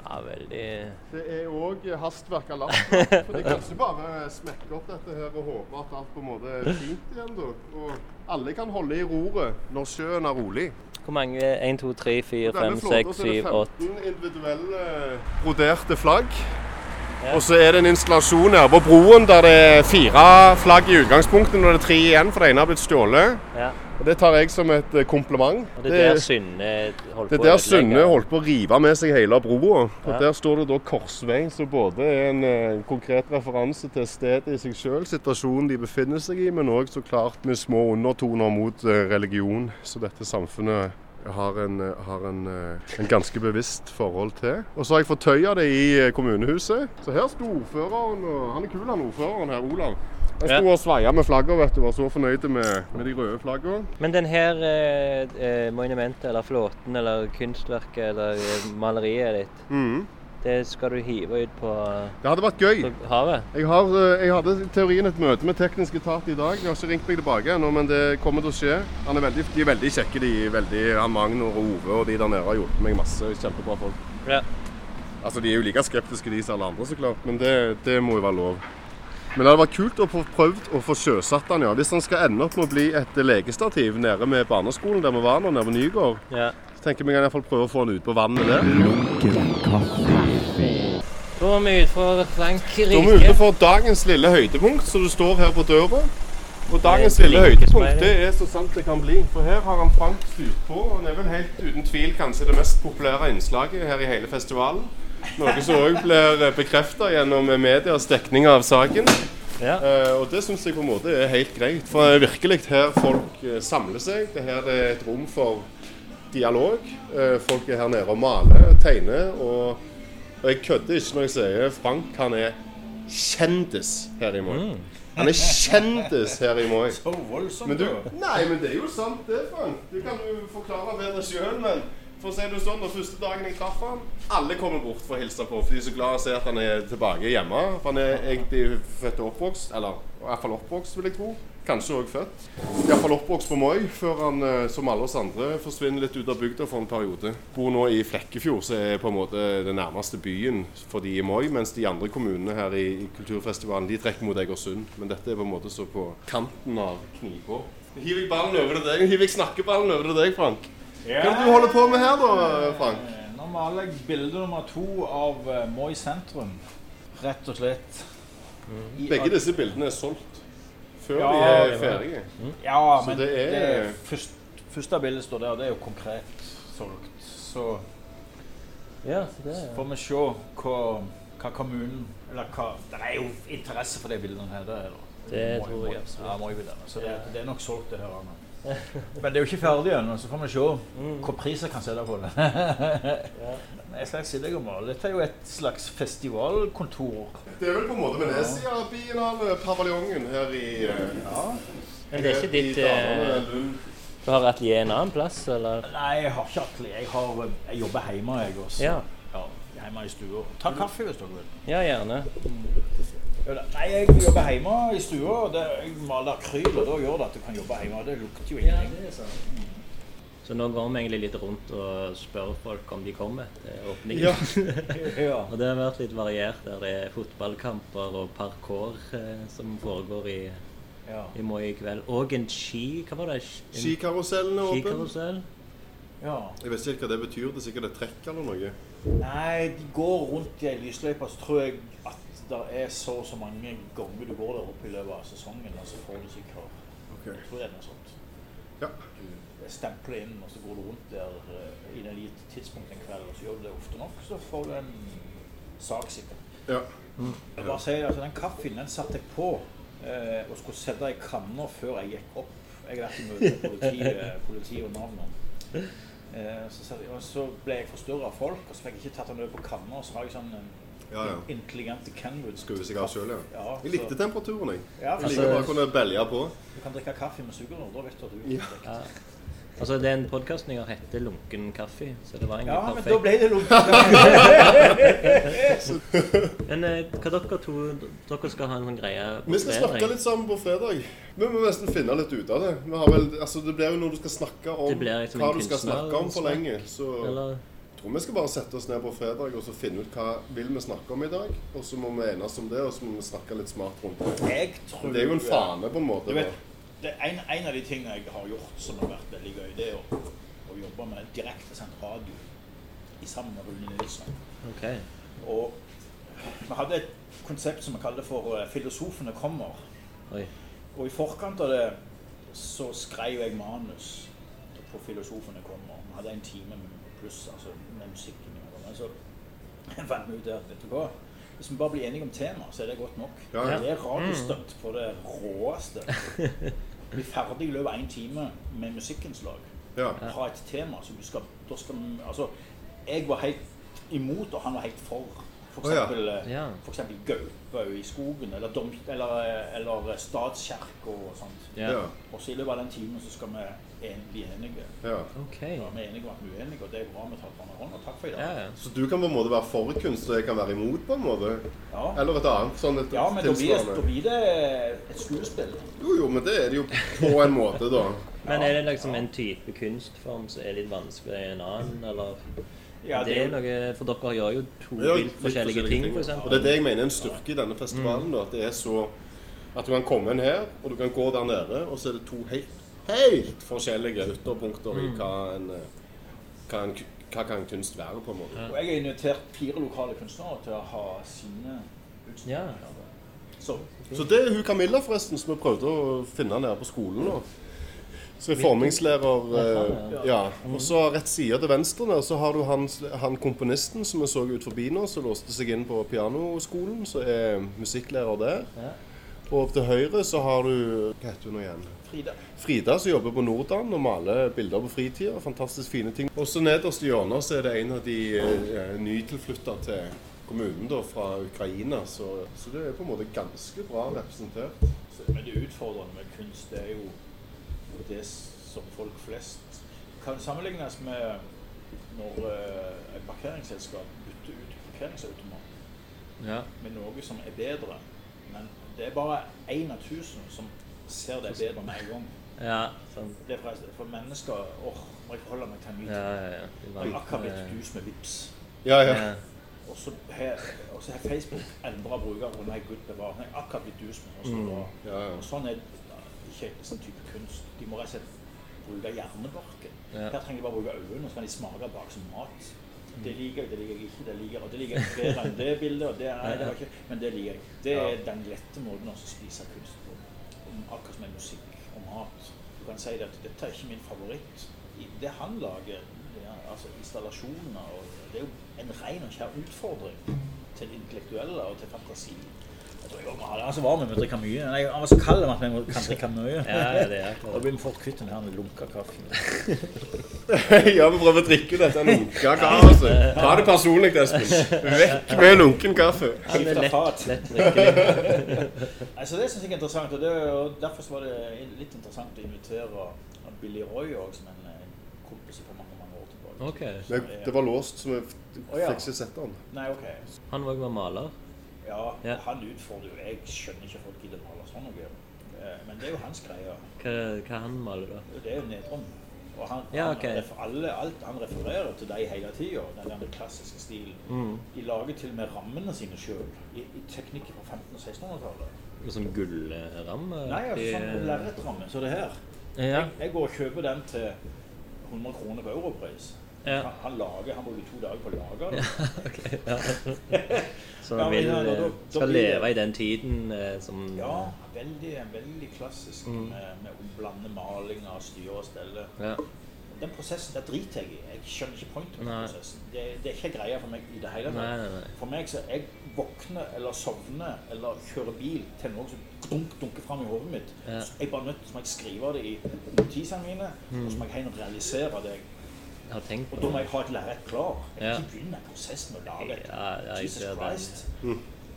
Ja, veldig Det er òg hastverk av lastverk. For de kan ikke bare smekke opp dette her og håpe at alt på en måte er fint igjen, da. Og alle kan holde i roret når sjøen er rolig. Hvor mange? 1, 2, 3, 4, På denne 5, flåta 6, så er 7, det 8 15 individuelle broderte flagg. Ja. Og så er det en installasjon her på broen der det er fire flagg i utgangspunktet. Nå er det tre igjen, for det ene har blitt stjålet. Ja. Og Det tar jeg som et eh, kompliment. Og det er der Synne holdt det er der. Synne holdt på å rive med seg hele broa. Ja. Der står det da korsvei, som både er en en konkret referanse til stedet i seg sjøl, situasjonen de befinner seg i, men òg så klart med små undertoner mot eh, religion. Så dette samfunnet har en, eh, har en, eh, en ganske bevisst forhold til. Og så har jeg fortøya det i eh, kommunehuset. Så her sto ordføreren, og han er kul han ordføreren her, Olav. Han sto og sveia med flagget, vet du, var så fornøyd med, med de røde flaggene. Men den her eh, eh, monumentet, eller flåten, eller kunstverket, eller eh, maleriet ditt, mm. det skal du hive ut på, Det hadde vært gøy. havet? Jeg, har, eh, jeg hadde i teorien et møte med teknisk etat i dag. De har ikke ringt meg tilbake ennå, men det kommer til å skje. Han er veldig, de er veldig kjekke, de veldig, han Magnor og Ove og de der nede har hjulpet meg masse. Kjempebra folk. Ja. Altså, De er jo like skeptiske de som alle andre, så klart. Men det, det må jo være lov. Men det hadde vært kult å få prøvd å få sjøsatt den, ja. Hvis den skal ende opp med å bli et legestativ nede med barneskolen der vi var nå, nede ved Nygård, Ja. så tenker vi kan i hvert fall prøve å få den ut på vannet der. Da er vi ute for Da er vi ute for dagens lille høydepunkt, så du står her på døra. Og dagens lille høydepunkt det er så sant det kan bli. For her har han Frank styrt på. og det er vel helt uten tvil kanskje det mest populære innslaget her i hele festivalen. Noe som òg blir bekrefta gjennom medias dekning av saken. Ja. Uh, og det syns jeg på en måte er helt greit. For det er virkelig her folk uh, samler seg. Det her er et rom for dialog. Uh, folk er her nede og maler, tegner. Og, og jeg kødder ikke når jeg sier Frank han er kjendis her i Moi. Han er kjendis her i Moi. Så voldsomt. Men du, da. nei, men det er jo sant det, Frank. Det kan du forklare bedre sjøl, men for å si det sånn, den første dagen jeg traff han, alle kommer bort for å hilse på, for de er så glad å se at han er tilbake hjemme. For han er egentlig født og oppvokst, eller i hvert fall oppvokst, vil jeg tro. Kanskje òg født. Iallfall oppvokst på Moi, før han, eh, som alle oss andre, forsvinner litt ut av bygda for en periode. Bor nå i Flekkefjord, som er på en måte den nærmeste byen for de i Moi, mens de andre kommunene her i, kulturfestivalen de trekker mot Egersund. Men dette er på en måte så på kanten av knipa. Hiver jeg ballen over til deg? Hiver jeg snakkeballen over til deg, Frank? Hva er det du holder på med her da, Frank? Eh, Nå maler jeg bilde nummer to av eh, Moi sentrum. Rett og slett. I- Begge disse bildene er solgt før Ja, de er det ferdige. Ja, Så men det det, er- er først, første bildet står der, det er jo konkret solgt. Så Ja, så det er får vi se hva, hva kommunen Eller hva Det er jo interesse for de bildene her. Det, er det. Det Moi- tror jeg absolutt. Ja. Så det, det er nok solgt, det her. Anna. Men det er jo ikke ferdig ennå, så får vi se hvor pris jeg kan sette på det. [LAUGHS] Jeg skal si deg om det. Dette er jo et slags festivalkontor. Det er vel på en måte Venezia Biennale-paviljongen her i eh, ja, Men det er ikke ditt eh. Du har atelier en annen plass, eller? Nei, jeg har ikke atelier. Jeg, har, jeg jobber hjemme, jeg også. Ja. Ja, hjemme i stua. Ta kaffe hvis dere vil. Ja, gjerne. Ja. Nei, jeg jobber hjemme i stua. og det- Jeg maler akryl, og da gjør det at du kan jobbe hjemme. Det lukter jo ingenting. Så nå går vi egentlig litt rundt og spør folk om de kommer til åpningen. Ja. [LAUGHS] Ja. Og det har vært litt variert. Der det er fotballkamper og parkour eh, som foregår i, ja. i Moi i kveld. Og en ski Hva var det? En Skikarusellen er åpen. Skikarusell? ja. Jeg vet ikke hva det betyr. Det er sikkert et trekk eller noe. Nei, de går rundt i ei lysløype, så tror jeg at det er så og så mange ganger du går der oppe i løpet av sesongen, og så får du sikkert Jeg tror det er noe sånt. Ja. Du stempler inn, og så går du rundt der uh, i et gitt tidspunkt en kveld, og så gjør du det ofte nok, så får du en sak sikkert. Ja. Jeg bare sier, altså Den kaffen den satte jeg på uh, og skulle sette i kanna før jeg gikk opp. Jeg har vært i møte med politiet, [LAUGHS] og navnet. Eh, så, jeg- så ble jeg forstyrra av folk, og så fikk jeg ikke tatt den over på kanna. Og så har jeg sånn Ja, ja. intelligente Kenwood. Skruer seg av sjøl, ja. Ja, Jeg likte så- temperaturen, jeg. Ja, Jeg liker bare å kunne belge på. Du kan drikke kaffe med sugerør, da vet du at du er Ja. Altså, den podkasten jeg har, heter 'Lunken kaffe', så det var egentlig Ja, men da ble det lunken. [LAUGHS] Men eh, hva dere to Dere skal ha en sånn greie på Vi skal snakke litt sammen på fredag. Vi må nesten finne litt ut av det. Vi har vel, altså det blir jo når du skal snakke om liksom hva du skal snakke om for lenge. Så Eller tror vi skal bare sette oss ned på fredag og så finne ut hva vil vi snakke om i dag. Og så må vi enes om det, og så må vi snakke litt smart rundt det. Jeg tror Det er jo en fane, på en måte. Du vet, det en, en av de tingene jeg har gjort som har vært veldig gøy, det er å, å jobbe med direkte sendt radio i sammen med Rune Nilsson. Okay. Og vi hadde et konsept som vi kalte for eh, 'Filosofene kommer'. Oi. Og i forkant av det så skrev jeg manus på 'Filosofene kommer'. Vi hadde en time pluss altså med gjøre. Men så fant vi ut at vet du hva, hvis vi bare blir enige om tema, så er det godt nok. Ja, ja. Det er radiostunt på det råeste. Bli ferdig i løpet av én time med musikkinnslag. Ja. Ha et tema som du skal, da skal Altså, jeg var helt imot, og han var helt for. For eksempel, oh, Ja. for eksempel gaupe i skogen, eller, dom, eller, eh, eller statskirke og sånt. Ja. Ja. Og så i løpet av den timen så skal vi en, bli enige. ja. Okay. Ja, vi er enige om at vi er uenige, og det er bra vi tar hverandre hånd. Takk for i dag. Ja, ja. Så du kan på en måte være for kunst, og jeg kan være imot, på en måte? Ja. Eller et annet sånn et Ja, men da blir, det, da blir det et skuespill. Jo, jo, men det er det jo på en måte, da. Men er det liksom en type kunstform som er litt vanskeligere enn en annen, eller? Ja, det er noe For dere gjør jo to Vi vilt forskjellige, forskjellige ting, f.eks. Og det er det jeg mener er en styrke i denne festivalen. da, At det er så At du kan komme inn her, og du kan gå der nede, og så er det to helt, helt forskjellige ytterpunkter i hva en, eh, hva, en, hva kan kunst være, på en måte. Og jeg har invitert fire lokale kunstnere til å ha sine utstillinger. Ja. Så Så det er hun Camilla, forresten, som vi prøvde å finne nede på skolen nå. Så er formingslærer eh, Ja. Og så rett side til venstre der, så har du han, han komponisten som vi så ut forbi nå, som låste seg inn på pianoskolen, så er musikklærer der. Og Og til høyre så har du Hva heter hun nå igjen? Frida. Frida som jobber på Nordan og maler bilder på fritida. Fantastisk fine ting. Og så nederst i hjørnet så er det en av de eh, nytilflytta til kommunen da, fra Ukraina. Så, så det er på en måte ganske bra representert. Men det utfordrende med kunst, det er jo det som folk flest kan sammenlignes med når eh, et parkeringsselskap bytter ut parkeringsautomat ja. med noe som er bedre. Men det er bare én av tusen som ser det bedre med en gang. Ja, sånn. Det er forresten, for mennesker åh, må jeg forholde meg til en ny Ja, ja, ja. De Jeg har akkurat blitt dus med vips. Ja, ja. Ja. Og så har og så har Facebook endra brukeren. Nei, gud bevare. Jeg har akkurat blitt dus med også, Mm. ja, ja. Og sånn er det ikke sånn type kunst. De må rett og slett bruke hjernebarken. Ja. Her trenger de bare bruke øynene, og så kan de smake bak som mat. Det liker jeg, det liker jeg ikke. Det liker, og det liker jeg bedre enn det bildet. Og det, er, det var ikke, men det liker jeg. Det er den lette måten å spise kunst på. Akkurat som med musikk og mat. Du kan si at dette er ikke min favoritt. Det han lager, det er, altså installasjoner, og det er jo en ren og kjær utfordring til det intellektuelle og til fantasi. Han som så med, vi drikke mye. Nei, han var så kald at vi kan drikke mye. Ja, ja, det er Da blir vi fort kvitt den her lunka kaffen. [LAUGHS] ja, vi prøver å drikke dette lunka kaffe. Ta det personlig, Espen. Vekk med lunken kaffe. Han er Skifte lett, fat. lett. Altså, [LAUGHS] det synes jeg er interessant, og, det, og derfor var det litt interessant å invitere Billy Roy òg, som en eh, kompis på mange mange år tilbake. Okay. Det, det var låst, så vi fikk ikke sett han. Nei, ok. Han var jo maler. Ja, Ja. han utfordrer jo Jeg skjønner ikke folk gidder å male sånn noe. Eh, Men det er jo hans greie. Hva, hva han maler da? Det er jo nedrom. Og han, Ja, han, alle, alt han refererer til dem hele tida, den der klassiske stilen. Mm. De lager til og med rammene sine sjøl, i, i teknikker fra 1500- og 1600-tallet. Som gullramme? Nei, altså sånn lerretramme som det her. Ja. Jeg, jeg går og kjøper den til 100 kroner på europris. Ja. Han, han lager, han bruker to dager på å lage det. [LAUGHS] ja. [LAUGHS] Så han vil, ja, da- eh, da skal det- leve i den tiden eh, som Ja, veldig, veldig klassisk Mm. med, med å blande malinger, styre og stelle. ja. Den prosessen der driter jeg i. Jeg skjønner ikke pointet med prosessen. Det, det er ikke greia for meg i det hele tatt. For meg så jeg våkner eller sovner eller kjører bil til noe som dunk, dunker fram i hodet mitt. Ja. Så jeg bare nødt så må jeg skrive det i notisene mine, Mm. og så må jeg realisere det. Jeg har tenkt Og da må jeg ha et lerret klar. Jeg kan Ja. ikke begynne prosessen med å lage et Ja, ja, Jesus. Christ.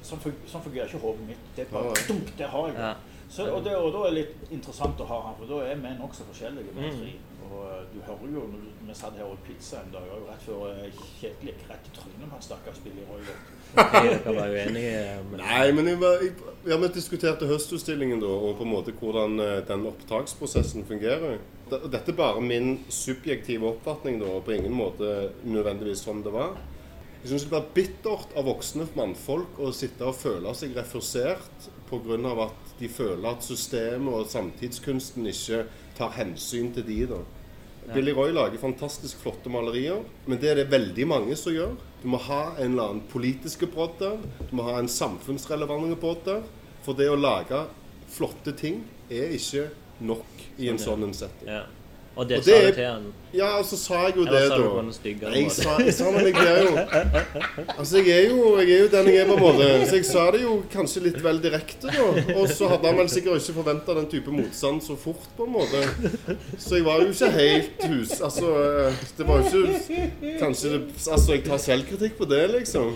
Sånn, fun sånn fungerer ikke hodet mitt. Det er bare ja. dunk, det har jeg. Ja. Så, og, det, og da er det litt interessant å ha han, for da er vi nokså forskjellige. vi Mm. tre. Og eh, du hører jo når du- vi satt her og pizza en dag, og rett før eh, Kjetil gikk rett i trynet på han stakkars Billy Roy. [LAUGHS] Dere var uenige. Men... Nei, men jeg var, jeg, ja, vi diskuterte høstutstillingen da, og på en måte hvordan eh, den opptaksprosessen fungerer. D- og Dette er bare min subjektive oppfatning, da, og på ingen måte nødvendigvis sånn det var. Jeg syns det blir bittert av voksne mannfolk å sitte og føle seg refusert pga. at de føler at systemet og samtidskunsten ikke tar hensyn til de. da. Billy Roy lager fantastisk flotte malerier, men det er det veldig mange som gjør. Du må ha en eller annen politiske brodd der. Du må ha en samfunnsrelevant brodd der. For det å lage flotte ting er ikke nok i en sånn en setting. Ja. Og det, Og sa du til han? Ja, og så sa jeg jo Eller det, sa du da. på en jeg sa, jeg sa men jeg er jo Altså, jeg er jo, jeg er jo den jeg er, på en måte. Så jeg sa det jo kanskje litt vel direkte, da. Og så hadde han vel sikkert ikke forventa den type motstand så fort, på en måte. Så jeg var jo ikke helt hus... Altså, det var jo ikke Kanskje det Altså, jeg tar selvkritikk på det, liksom.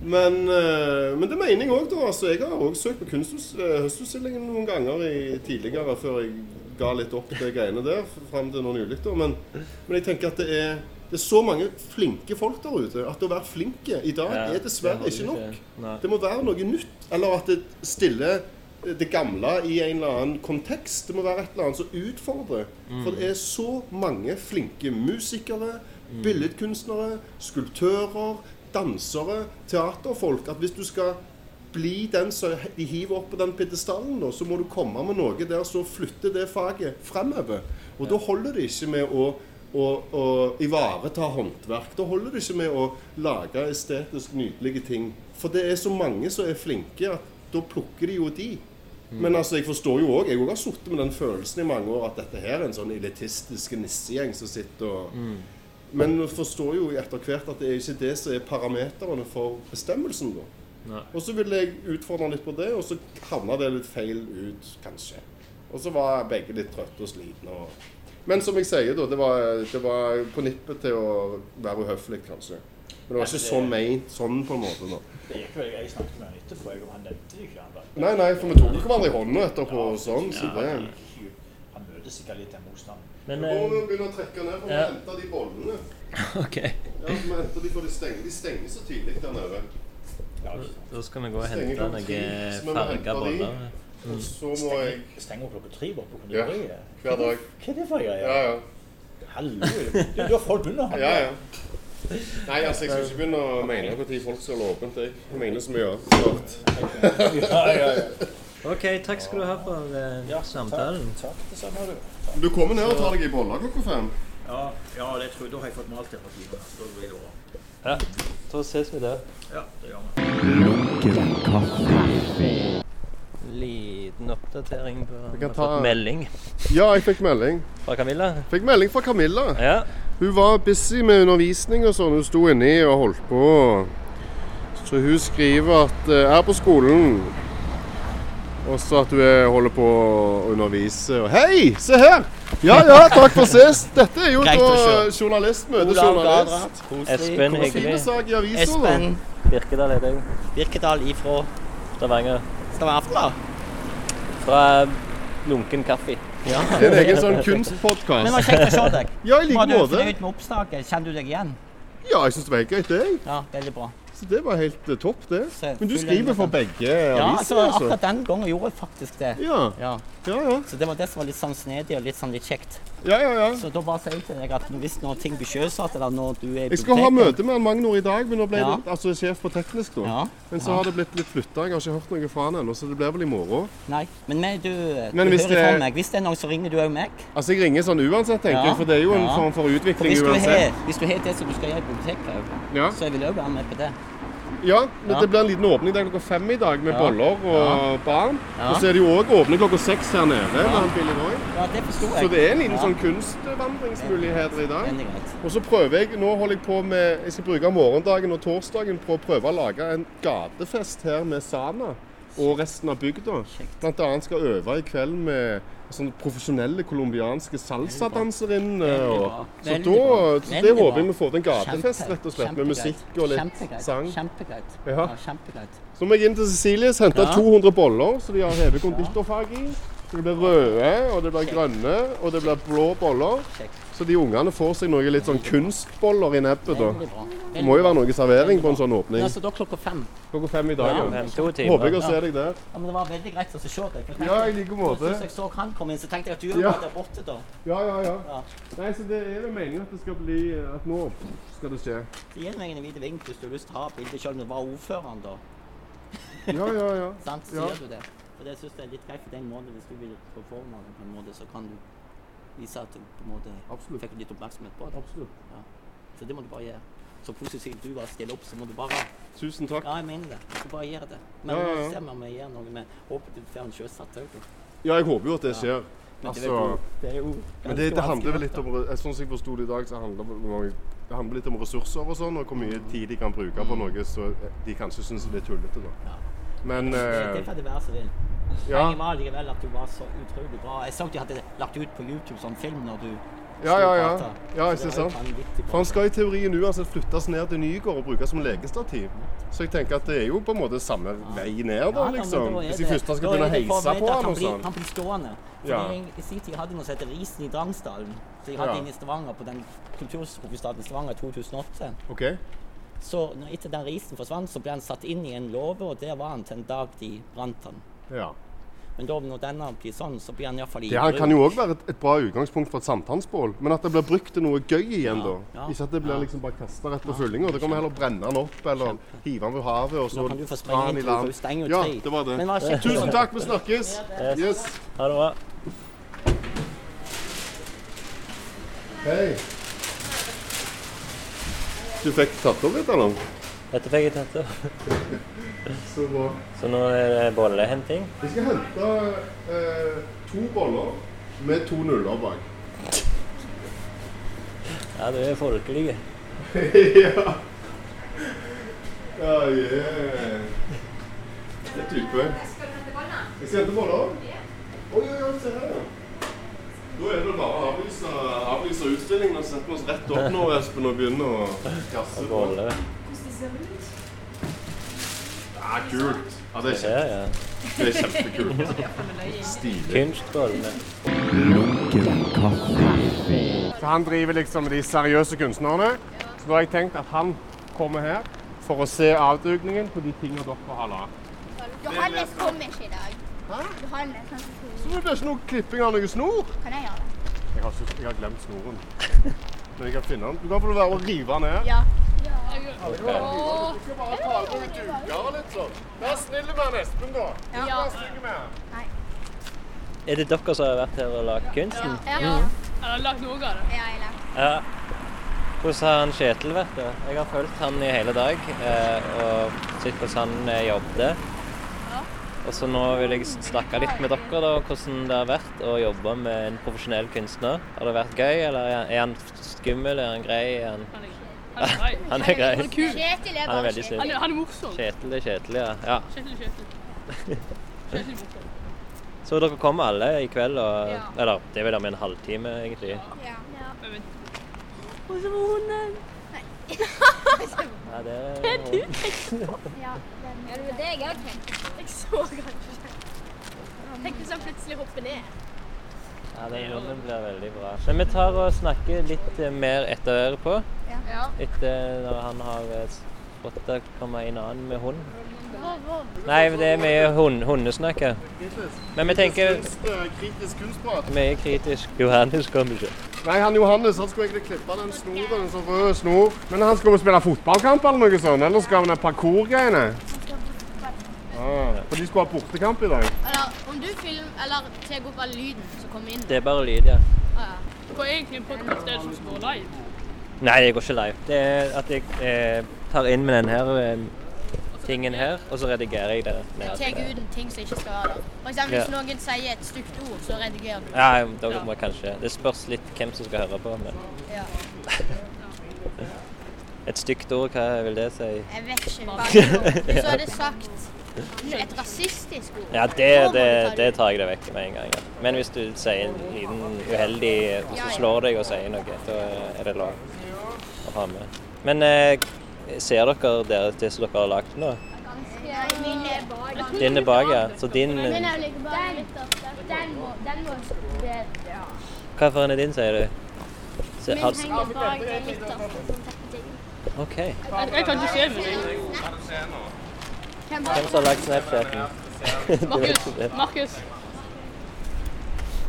Men, eh, men det mener jeg òg, da. Altså, jeg har òg søkt på eh, noen ganger i, tidligere, før jeg ga litt opp de greiene der fram til nå nylig. Men, men jeg tenker at det er, det er så mange flinke folk der ute at å være flinke i dag er dessverre ikke nok. Det må være noe nytt. Eller at det stiller det gamle i en eller annen kontekst. Det må være et eller annet som utfordrer. Mm. For det er så mange flinke musikere, Billedkunstnere, skulptører, dansere, teaterfolk. At hvis du skal bli den som de hiver opp på den pidestallen, så må du komme med noe der som flytter det faget fremover. Og da holder det ikke med å, å, å ivareta håndverk. Da holder det ikke med å lage estetisk nydelige ting. For det er så mange som er flinke, at da plukker de jo de. Men altså, jeg forstår jo òg Jeg også har sittet med den følelsen i mange år at dette her er en sånn elitistisk nissegjeng som sitter og Men forstår jo etter hvert at det er ikke det som er parameterne for bestemmelsen, da. Og så ville jeg utfordre litt på det, og så havna det litt feil ut, kanskje. Og så var begge litt trøtte og slitne. Og... Men som jeg sier, da, det var, det var på nippet til å være uhøflig, kanskje. Men det var ikke sånn meint sånn, på en måte. da. Det gikk vel jeg snakket med han etterpå, jeg, og han nevnte det ikke. Han, var. Nei, nei, for vi tok jo hverandre i hånda etterpå Ja, sånn, så det han, han møter sikkert litt den motstanden. Men Nå må eh, vi begynne å trekke ned, for vi Ja. hente de bollene. [LAUGHS] OK. Ja, vi henter de, for de stenger, de stenger så tidlig der nede. Da skal vi gå og hente noen farga boller. Og så må jeg Stenger klokka tre bare på konditoriet. hver dag. Hva er det for greier? Ja, ja. Halleluja. Du, har folk under her. Ja, ja. Nei, altså, jeg skal ikke begynne å mene når folk skal holde åpent. Jeg mener så mye annet. ja, ja, ja. OK, takk skal du ha for eh, samtalen. Takk, det samme har du. Du kommer ned og tar deg i boller klokka fem? Ja, ja, det tror jeg. Da har jeg fått malt det på timen. Da blir det bra. Ja, da ses vi der. Ja, det gjør vi. Liten oppdatering på Vi kan har ta- fått melding Ja, jeg fikk melding. fra Camilla. Fikk melding fra Camilla. Ja. Hun var busy med undervisning og sånn. Hun sto inni og holdt på. Så hun skriver at uh, er på skolen. Og så at er, holder på å undervise. Og hei, se her! Ja ja, takk for sist. Dette er jo da journalist møter journalist. Espen Kommer fine Hyggelig. sak i avisa, da. Espen Birkedal heter jeg. Birkedal ifra Stavanger. Stavanger Aftenblad. Fra Lunken kaffe. Ja. Det er en egen sånn Men det kunstpodkast. var kjekt å se deg. Ja, i like Var du måte. fornøyd med oppstaket? Kjenner du deg igjen? Ja, jeg syns det var helt greit, det. Ja, veldig bra. Så det var helt eh, topp, det. Men du skriver for begge aviser, altså, altså? akkurat den gangen gjorde jeg faktisk det. Ja, Ja. ja, ja. Så det var det som var litt sånn snedig og litt sånn litt kjekt. Ja, ja, ja. Så da bare sier jeg til deg at hvis noen ting blir sjøsatt, eller når du er i Jeg skal ha møte med Magnor i dag, men nå ble Ja. det altså sjef på teknisk, da. Ja. Men så har det blitt litt flytta. Jeg har ikke hørt noe fra han ennå, så det blir vel i morgen. Nei, men meg, du, Men du hvis hører det- fra meg. Hvis det er noen, så ringer du òg meg. Altså, jeg ringer sånn uansett, tenker jeg, for det er jo en form for utvikling hvis du, har, uansett. hvis du har det som du skal gjøre i biblioteket så vil jeg òg være med på det. Ja, Ja. det blir en liten åpning der klokka fem i dag med Ja. boller og barn. Og så er det jo òg åpning klokka seks her nede. Ja, det forsto jeg. Så det er en liten sånn kunstvandringsmuligheter i dag. Og så prøver jeg, nå holder jeg på med, jeg skal bruke morgendagen og torsdagen på å prøve å lage en gatefest her med Sana og resten av bygda. Blant annet skal øve i kveld med sånne profesjonelle colombianske salsadanserinner. Veldig bra. Så da, så det håper jeg vi får til en gatefest, rett og slett, med musikk og litt Kjempegreit. sang. Kjempegreit. Ja. Ja, kjempegreit. Så må jeg inn til Cecilies, hente Ja. 200 boller, så de har hevet konditorfag i. Så det blir røde, og det blir grønne, og det blir blå boller. Kjekt. Så de ungene får seg noe litt sånn kunstboller i nebbet. Det må jo være noe servering på en sånn åpning. Ja, så da klokka fem. Klokka fem i dag. Ja. Ja. Fem, to Håper jeg å se deg der. Ja, men Det var veldig greit å se deg. Ja, i like måte. Så jeg så han komme inn, så tenkte jeg at du Ja. var der borte da. Ja, ja, ja. Ja. Nei, så det er vel meningen at det skal bli At nå skal det skje. Så Gi meg en hvit vink hvis du har lyst til å ha bilde selv om det var ordføreren, da. Ja, ja, ja. [LAUGHS] Sant? Så Ja. du det. For det syns jeg er litt greit for den måten. Hvis du vil få formen på en måte, så kan du vise at du på en måte fikk litt oppmerksomhet på det. Absolutt. Ja. Så det må du bare gjøre. Så positivt du var stille opp, så må du bare Tusen takk. Ja, jeg mener det. Du bare gjør det. Men Ja, ja, ja. ser om vi gjør noe med Håper du får en sjøsatt òg. Ja, jeg håper jo at det skjer. Men det, Altså, er jo, det er jo Men det, det handler vel litt om Sånn som jeg forsto det i dag, så handler det det handler litt om ressurser og sånn, og hvor mye tid de kan bruke på noe så de kanskje syns det er tullete. da. Ja. Men Det, eh, får det være som vil. Ja, Poenget var likevel at du var så utrolig bra. Jeg så de hadde lagt ut på YouTube sånn film når du ja, ja. ja. ja ikke sant? For han skal i teorien uansett flyttes ned til Nygård og brukes som legestativ. Så jeg tenker at det er jo på en måte samme vei ned, da, liksom. Hvis de først skal begynne å heise på han og sånn. Han blir stående. Ja. I sin tid hadde de noe som heter Risen i Drangsdalen. Så de hadde Ja. inne i Stavanger på den kulturhovedstaden Stavanger i 2008. OK? Så etter den risen forsvant, så ble han satt inn i en låve, og der var han til en dag de brant han. Ja. Men da, når denne blir sånn, så blir den iallfall Det her kan jo òg være et, et bra utgangspunkt for et sankthansbål, men at det blir brukt til noe gøy igjen, da. ja, Ikke at det blir ja. liksom bare kasta rett på fyllinga. Da kan vi heller brenne den opp eller hive den ved havet og så kan du få dra den i til land. ut Ja, det var det. Var Tusen takk, vi snakkes. Yes. Yes. Ha det bra. Hei. Du fikk tatt opp litt, eller? Dette fikk jeg tatt opp. [LAUGHS] Så bra. Så nå er det bollehenting. Vi skal hente eh, to boller med to nuller bak. Ja, du er folkelig. [LAUGHS] ja. Ja, yeah. Det er type. Jeg skal hente boller. Oi, oi, oi, se her. Da er det bare å avlyse, avlyse utstillingen og sette oss rett opp nå, Espen, og begynne å gasse på. Bolle. Ja, kult. Ja, det er, Ja, kjempe, ja. det er kjempekult. Stilig. Kunstbollene. Så han driver liksom med de seriøse kunstnerne. Så da har jeg tenkt at han kommer her for å se avdukningen på de tingene dere har lagd. Johannes kommer ikke i dag. Johannes, han Så det blir ikke noe klipping av noe snor. Kan jeg gjøre det? Jeg har, jeg har glemt snoren. Men jeg kan finne den. Du kan få være å rive den ned. Ja. Skal bare ta ut noen duker og litt sånn. Vær snill med han Espen, da. Ikke vær stygg med han. Er det dere som har vært her og lagd kunsten? Ja. Mm. Jeg har lagd noe av det. Ja, jeg har lagd. Ja. Hvordan har han Kjetil vært? Jeg har fulgt han i hele dag eh, og sett hvordan han eh, jobbet. Og så nå vil jeg snakke litt med dere da, hvordan det har vært å jobbe med en profesjonell kunstner. Har det vært gøy, eller er han- er han skummel? Er han grei? Er han... Han er grei. Han er grei. Han er kul. Kjetil er Han er bare veldig Kjetil. Han er- han er morsom. Kjetil er Kjetil, ja. ja. Kjetil Kjetil. [LAUGHS] Kjetil er morsom. Så dere kommer alle i kveld? Og, Ja. Eller det er vel om en halvtime, egentlig. Ja. ja. Og så var hunden. [LAUGHS] Ja, det er Det er du. Ja, det er det jeg òg tenkte. Jeg så kanskje ikke. Tenk hvis han plutselig hopper ned. Ja, den runden blir veldig bra. Men vi tar og snakker litt eh, mer etter øret på. Ja. Etter når han har eh, fått komme inn annen med hund. Nei, det er mye hund, hundesnakk her. Men vi tenker Kritisk kunstprat. mye kritisk. Johannes kommer ikke. Nei, han Johannes han skulle egentlig klippe den snoren, en sånn rød snor. Men han skulle spille fotballkamp eller noe sånt, eller skal han ha parkourgreiene? Ah, for de skulle ha bortekamp i dag. Eller om du film, eller tar opp all lyden som kommer inn. Det er bare lyd, ja. Ah, ja. Går egentlig en podcast der som går live. Nei, det går ikke live. Det er at jeg eh, tar inn med den her eh, tingen her, og så redigerer jeg det. Du ned. tar ut en ting som ikke skal være der. For eksempel hvis Ja. noen sier et stygt ord, så redigerer du. Ja, da må kanskje Det spørs litt hvem som skal høre på. Men Ja. [LAUGHS] et stygt ord, hva vil det si? Jeg vet ikke. Bare [LAUGHS] Så er det sagt et rasistisk ord Ja, det, det, det tar jeg det vekk med en gang. Ja. Men hvis du sier en liten uheldig Hvis du slår deg og sier noe, da er det lov å ha med. Men eh, ser dere det, det som dere har lagd nå? Min er bak. Din er bak, ja. Så din Min er like bak litt ofte. Den må, den må bedre. Ja. Hva for en er din, sier du? Se, Min henger bak litt ofte, sånn. OK. Jeg, jeg kan ikke se min. Hvem som har lagd Snapchaten? [LAUGHS] Markus. Markus.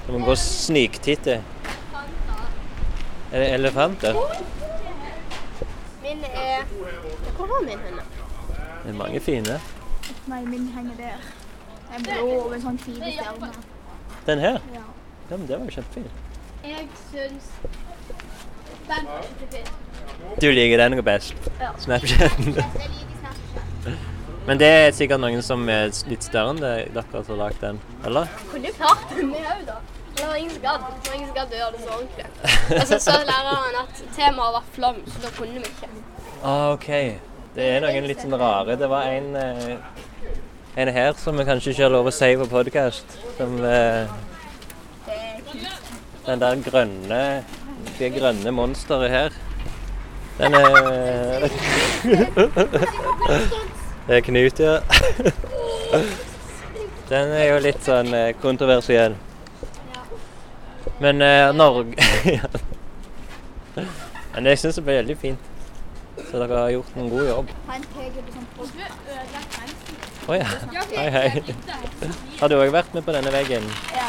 Du må gå og sniktitte. Er det elefanter? Min er Hvor var min henne? Det er mange fine. Nei, min henger der. Den blå og en sånn fine stjerner. Den her? Ja. Ja, men det var jo kjempefin. Jeg syns den var kjempefin. Du liker den best? Ja. Snapchaten? Jeg liker Snapchat. [LAUGHS] Men det er sikkert noen som er litt større enn dere som har lagd den, eller? Kunne klart det, vi òg, da. Det var ingen som gadd. Det var ingen som gadd å gjøre det så ordentlig. Og så sa læreren at temaet var flom, så da kunne vi ikke. Ah, OK. Det er noen litt sånn rare. Det var en, eh, en her som vi kanskje ikke har lov å si på podkast. Som eh, Den der grønne Det grønne monsteret her. Den [LAUGHS] er Det er Knut, ja. [LAUGHS] Den er jo litt sånn eh, kontroversiell. Men eh, Norge. [LAUGHS] Men jeg syns det ble veldig fint. Så dere har gjort en god jobb. Å oh, ja. Hei, hei. Har du òg vært med på denne veggen? Ja.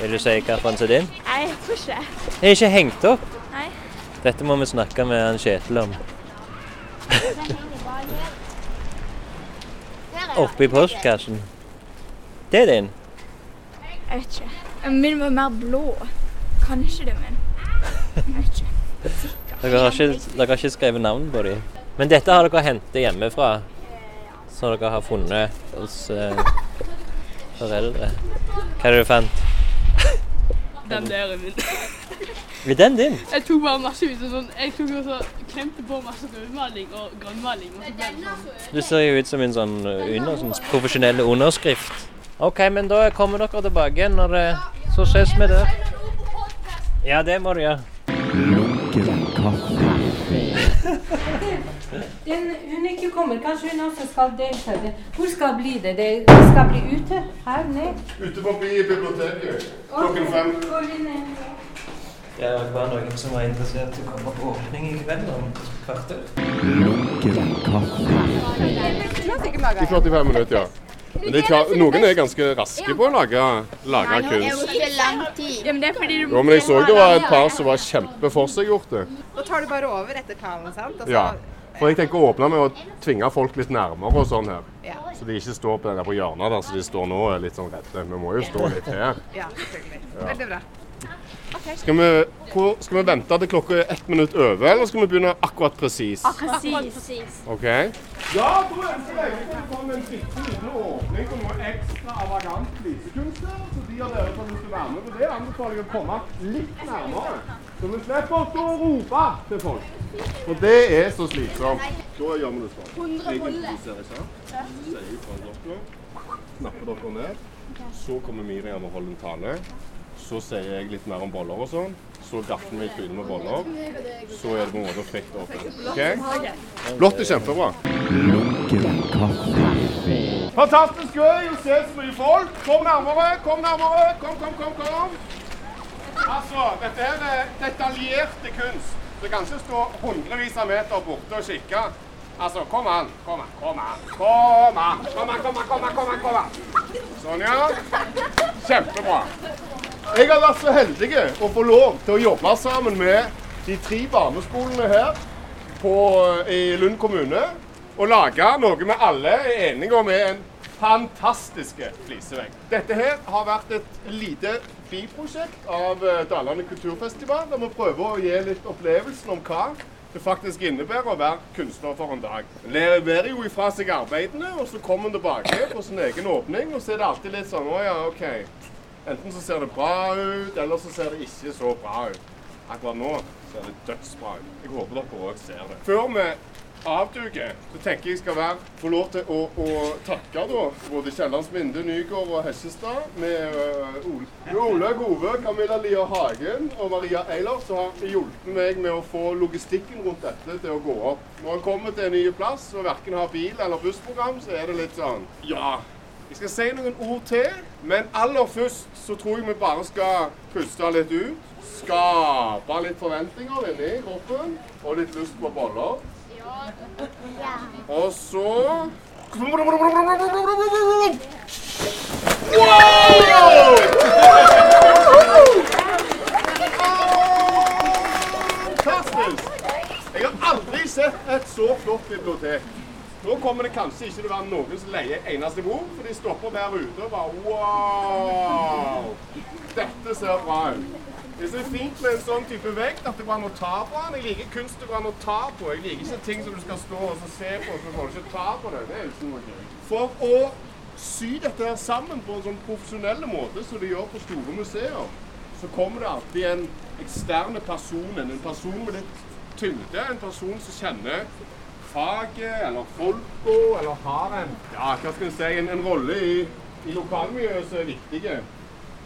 Vil du si hva som er din? Nei, jeg tror ikke det. Det er ikke hengt opp. Nei. Dette må vi snakke med han Kjetil om. Oppi postkassen. Det er din. Jeg vet ikke. Min var mer blå. Kanskje det, er min. jeg vet ikke. [LAUGHS] Dere har ikke, dere har ikke skrevet navn på dem. Men dette har dere hentet hjemmefra? Som dere har funnet hos eh, foreldre? Hva er det du fant? Den der er min. Er den din? Jeg tok bare masse ut og sånn. Jeg tok også klemte på masse rødmaling og grønnmaling. Og så det sånn. Du ser jo ut som en sånn eh, under, sånn profesjonell underskrift. OK, men da kommer dere tilbake igjen når det Så ses vi der. Ja, det må du gjøre. Den, hun ikke kommer. Kanskje hun også skal delta. Hvor skal bli det? Det det skal bli ute? Her Ned? Ute på biblioteket klokken fem. Det var noen som var interessert i å komme på åpning i kveld om kvarter. I 45 minutter, ja. Men det er klart, noen er ganske raske på å lage, lage kunst. Ja, men det er fordi du Jo, men jeg så det var et par som var kjempeforseggjort. Da tar du bare over etter talen, sant? Og Ja. For jeg tenker å åpne med å tvinge folk litt nærmere og sånn her. Ja. Så de ikke står på den der på hjørnet der, så de står nå og er litt sånn redde. Vi må jo stå litt her. Ja, selvfølgelig. Ja. Veldig bra. Skal vi, hvor, skal vi vente til klokka er ett minutt over, eller skal vi begynne akkurat presis? Presis. OK? Ja, da ønsker jeg velkommen komme en bitte liten åpning på noe ekstra avagant lysekunstner. Så de av dere som vil være med på det, anbefaler jeg å komme litt nærmere. Så vi slipper å stå og rope til folk. For det er så slitsomt. Da gjør vi det sånn. Hundre Jeg boller. introduserer seg. Så sier jeg fra dere. Snapper dere ned. Så kommer Miriam og holder en tale. Så sier jeg litt mer om boller og sånn. Så gafler vi trynet med boller. Så er det på en måte fritt åpent. OK? Blått er kjempebra. Fantastisk gøy å se så mye folk. Kom nærmere, kom nærmere. Kom, kom, kom. kom. Altså, dette her er detaljerte kunst. Du kan ikke stå hundrevis av meter borte og kikke. Altså, kom an, kom an. Kom an, kom an, kom an, kom an. Kom an, kom an. Sånn, ja. Kjempebra. Jeg har vært så heldig å få lov til å jobbe sammen med de tre barneskolene her på, i Lund kommune. Og lage noe vi alle er enige om er en fantastisk flisevegg. Dette her har vært et lite biprosjekt av eh, Dalane kulturfestival, der vi prøver å gi litt opplevelsen om hva det faktisk innebærer å være kunstner for en dag. Leverer jo ifra seg arbeidene, og så kommer en tilbake på sin egen åpning, og så er det alltid litt sånn Å ja, OK. Enten så ser det bra ut, eller så ser det ikke så bra ut. Akkurat nå ser det dødsbra ut. Jeg håper dere òg ser det. Før vi avduker, så tenker jeg skal være, få lov til å, å takke da, både Kiellands Minde, Nygård og Hessestad, med uh, Ole, Gove, Camilla Lia Hagen og Maria Eilert, som har hjulpet meg med å få logistikken rundt dette til å gå opp. Når en kommer til en ny plass og verken har bil eller bussprogram, så er det litt sånn Ja. Jeg skal si noen ord til, men aller først så tror jeg vi bare skal puste litt ut. Skape litt forventninger inni kroppen, og litt lyst på boller. Og så Fantastisk! Jeg har aldri sett et så flott bibliotek. Nå kommer det kanskje ikke til å være noen som leier eneste bok, for de stopper der ute og bare Wow! Dette ser bra ut. Det er fint med en sånn type vekt at det går an å ta på den. Jeg liker kunst det går an å ta på. Jeg liker ikke ting som du skal stå og se på, så får du ikke ta på det. Det er ikke noe. For å sy dette her sammen på en sånn profesjonell måte som de gjør på store museer, så kommer det alltid en eksterne person, en person med litt tyngde, en person som kjenner faget eller folka, eller har en, ja, hva skal en si, en, en rolle i, i lokalmiljøet som er viktig?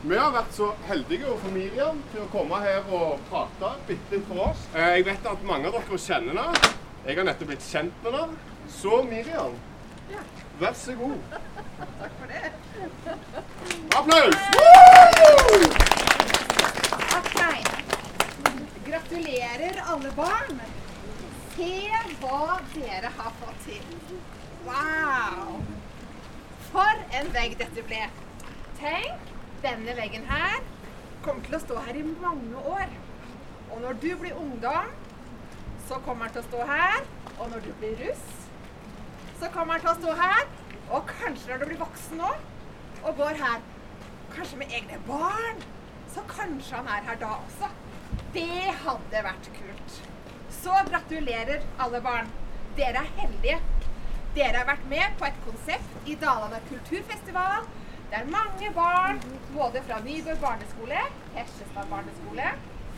Vi har vært så heldige og familien til å komme her og prate bitte litt for oss. Eh, Jeg vet at mange av dere kjenner henne. Jeg har nettopp blitt kjent med henne. Så Miriam, vær så god. [LAUGHS] Takk for det. Applaus! OK. Gratulerer, alle barn. Se hva dere har fått til. Wow! For en vegg dette ble. Tenk, denne veggen her kommer til å stå her i mange år. Og når du blir ungdom, så kommer den til å stå her. Og når du blir russ, så kommer den til å stå her. Og kanskje når du blir voksen nå, og går her, kanskje med egne barn, så kanskje han er her da også. Det hadde vært kult. Så gratulerer, alle barn. Dere er heldige. Dere har vært med på et konsept i Dalane kulturfestival der mange barn, både fra Nybø barneskole, Hesjestad barneskole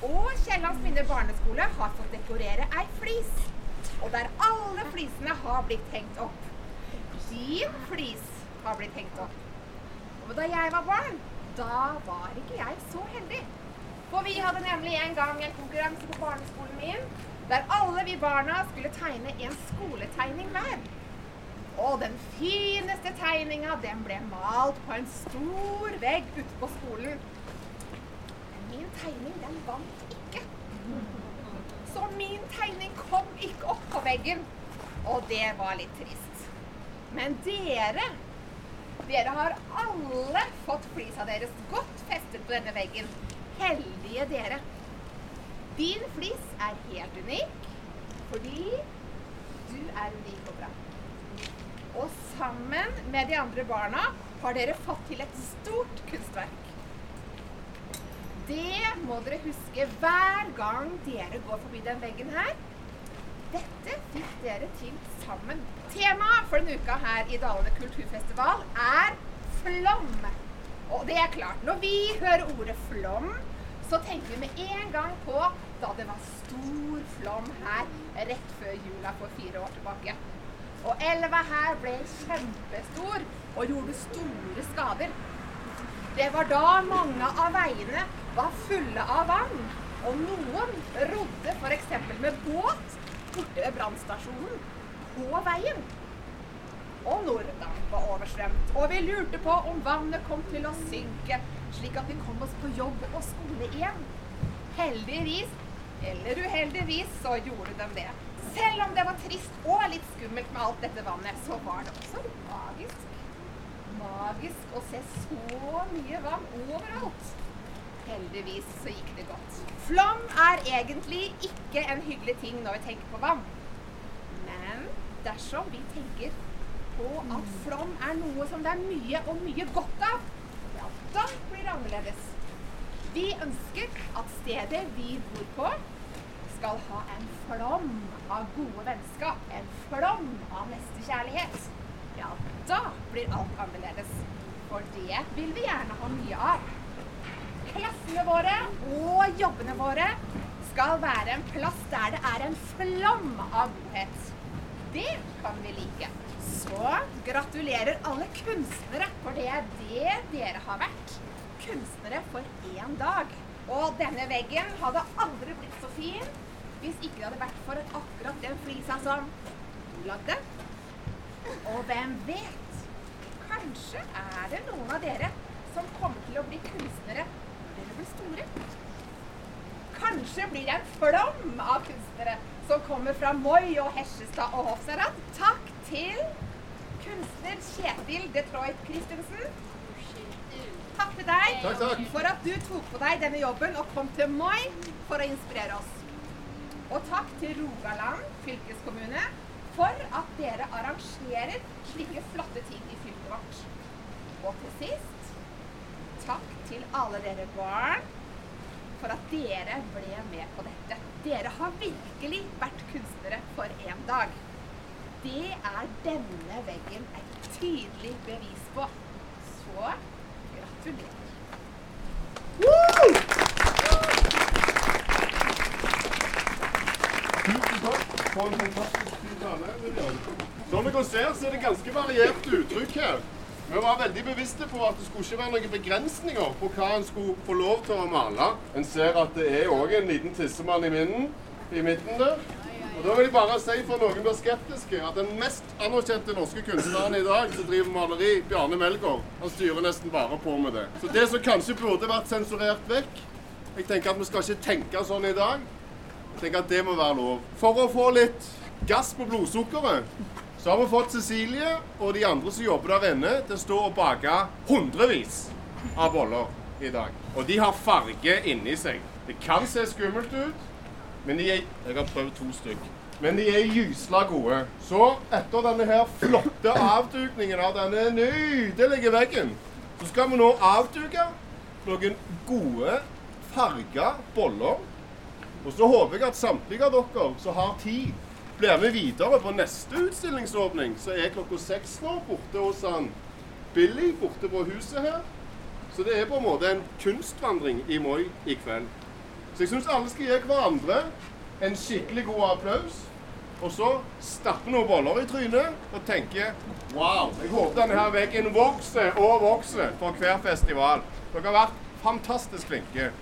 og Kiellands Minne barneskole, har fått dekorere ei flis. Og der alle flisene har blitt hengt opp. Din flis har blitt hengt opp. Og da jeg var barn, da var ikke jeg så heldig. For vi hadde nemlig en gang en konkurranse på barneskolen min der alle vi barna skulle tegne en skoletegning hver. Og den fineste tegninga, den ble malt på en stor vegg ute på skolen. Men min tegning, den vant ikke. Så min tegning kom ikke opp på veggen. Og det var litt trist. Men dere, dere har alle fått flisa deres godt festet på denne veggen. Heldige dere. Din flis er helt unik fordi du er unik og bra. Og sammen med de andre barna har dere fått til et stort kunstverk. Det må dere huske hver gang dere går forbi den veggen her. Dette fikk dere til sammen. Temaet for denne uka her i Dalane kulturfestival er flom. Og det er klart, når vi hører ordet flom, så tenker vi med en gang på da det var stor flom her rett før jula for fire år tilbake. Og elva her ble kjempestor og gjorde store skader. Det var da mange av veiene var fulle av vann. Og noen rodde f.eks. med båt borte ved brannstasjonen på veien. Og Nordan var oversvømt, og vi lurte på om vannet kom til å synke, slik at vi kom oss på jobb og skole igjen. Heldigvis, eller uheldigvis, så gjorde de det. Selv om det var trist og litt skummelt med alt dette vannet, så var det også magisk. Magisk å se så mye vann overalt. Heldigvis så gikk det godt. Flom er egentlig ikke en hyggelig ting når vi tenker på vann. Men dersom vi tenker på at flom er noe som det er mye og mye godt av, ja, da blir annerledes. Vi ønsker at stedet vi bor på, skal ha en flom av gode vennskap, en flom av nestekjærlighet. Ja, da blir alt annerledes. For det vil vi gjerne ha mye av. Klassene våre og jobbene våre skal være en plass der det er en flom av godhet. Det kan vi like. Så gratulerer alle kunstnere, for det er det dere har vært. Kunstnere for én dag. Og denne veggen hadde aldri blitt så fin hvis ikke det hadde vært for akkurat den flisa som du lagde. Og hvem vet? Kanskje er det noen av dere som kommer til å bli kunstnere når dere blir store. Kanskje blir det en flom av kunstnere som kommer fra Moi og Hesjestad og Hofsarad. Takk til kunstner Kjetil Detroit Christensen. Takk til deg Takk, takk. for at du tok på deg denne jobben og kom til meg for å inspirere oss. Og takk til Rogaland fylkeskommune for at dere arrangerer slike flotte ting i fylket vårt. Og til sist, takk til alle dere barn for at dere ble med på dette. Dere har virkelig vært kunstnere for en dag. Det er denne veggen et tydelig bevis på. Så. Tusen takk for en fantastisk fin tale. Som dere ser, så er det ganske variert uttrykk her. Vi var veldig bevisste på at det skulle ikke være noen begrensninger på hva en skulle få lov til å male. En ser at det er òg en liten tissemann i, midten, i midten der. Og da vil jeg bare si for noen blir skeptiske, at den mest anerkjente norske kunstneren i dag som driver maleri, Bjarne Melgaard, han styrer nesten bare på med det. Så det som kanskje burde vært sensurert vekk Jeg tenker at vi skal ikke tenke sånn i dag. Jeg tenker at det må være lov. For å få litt gass på blodsukkeret, Så har vi fått Cecilie og de andre som jobber der inne, til å stå og bake hundrevis av boller i dag. Og de har farge inni seg. Det kan se skummelt ut, men de er Jeg har prøvd to stykk. Men de er gysla gode. Så etter denne her flotte avdukningen av denne nydelige veggen, så skal vi nå avduke noen gode farga boller. Og så håper jeg at samtlige av dere som har tid, blir med videre på neste utstillingsåpning, som er klokka seks nå, borte hos han Billy, borte på huset her. Så det er på en måte en kunstvandring i Moi i kveld. Så jeg syns alle skal gi hverandre en skikkelig god applaus. Og så stappe noen boller i trynet og tenke Wow! Jeg håper denne her veggen vokser og vokser for hver festival. Dere har vært fantastisk flinke.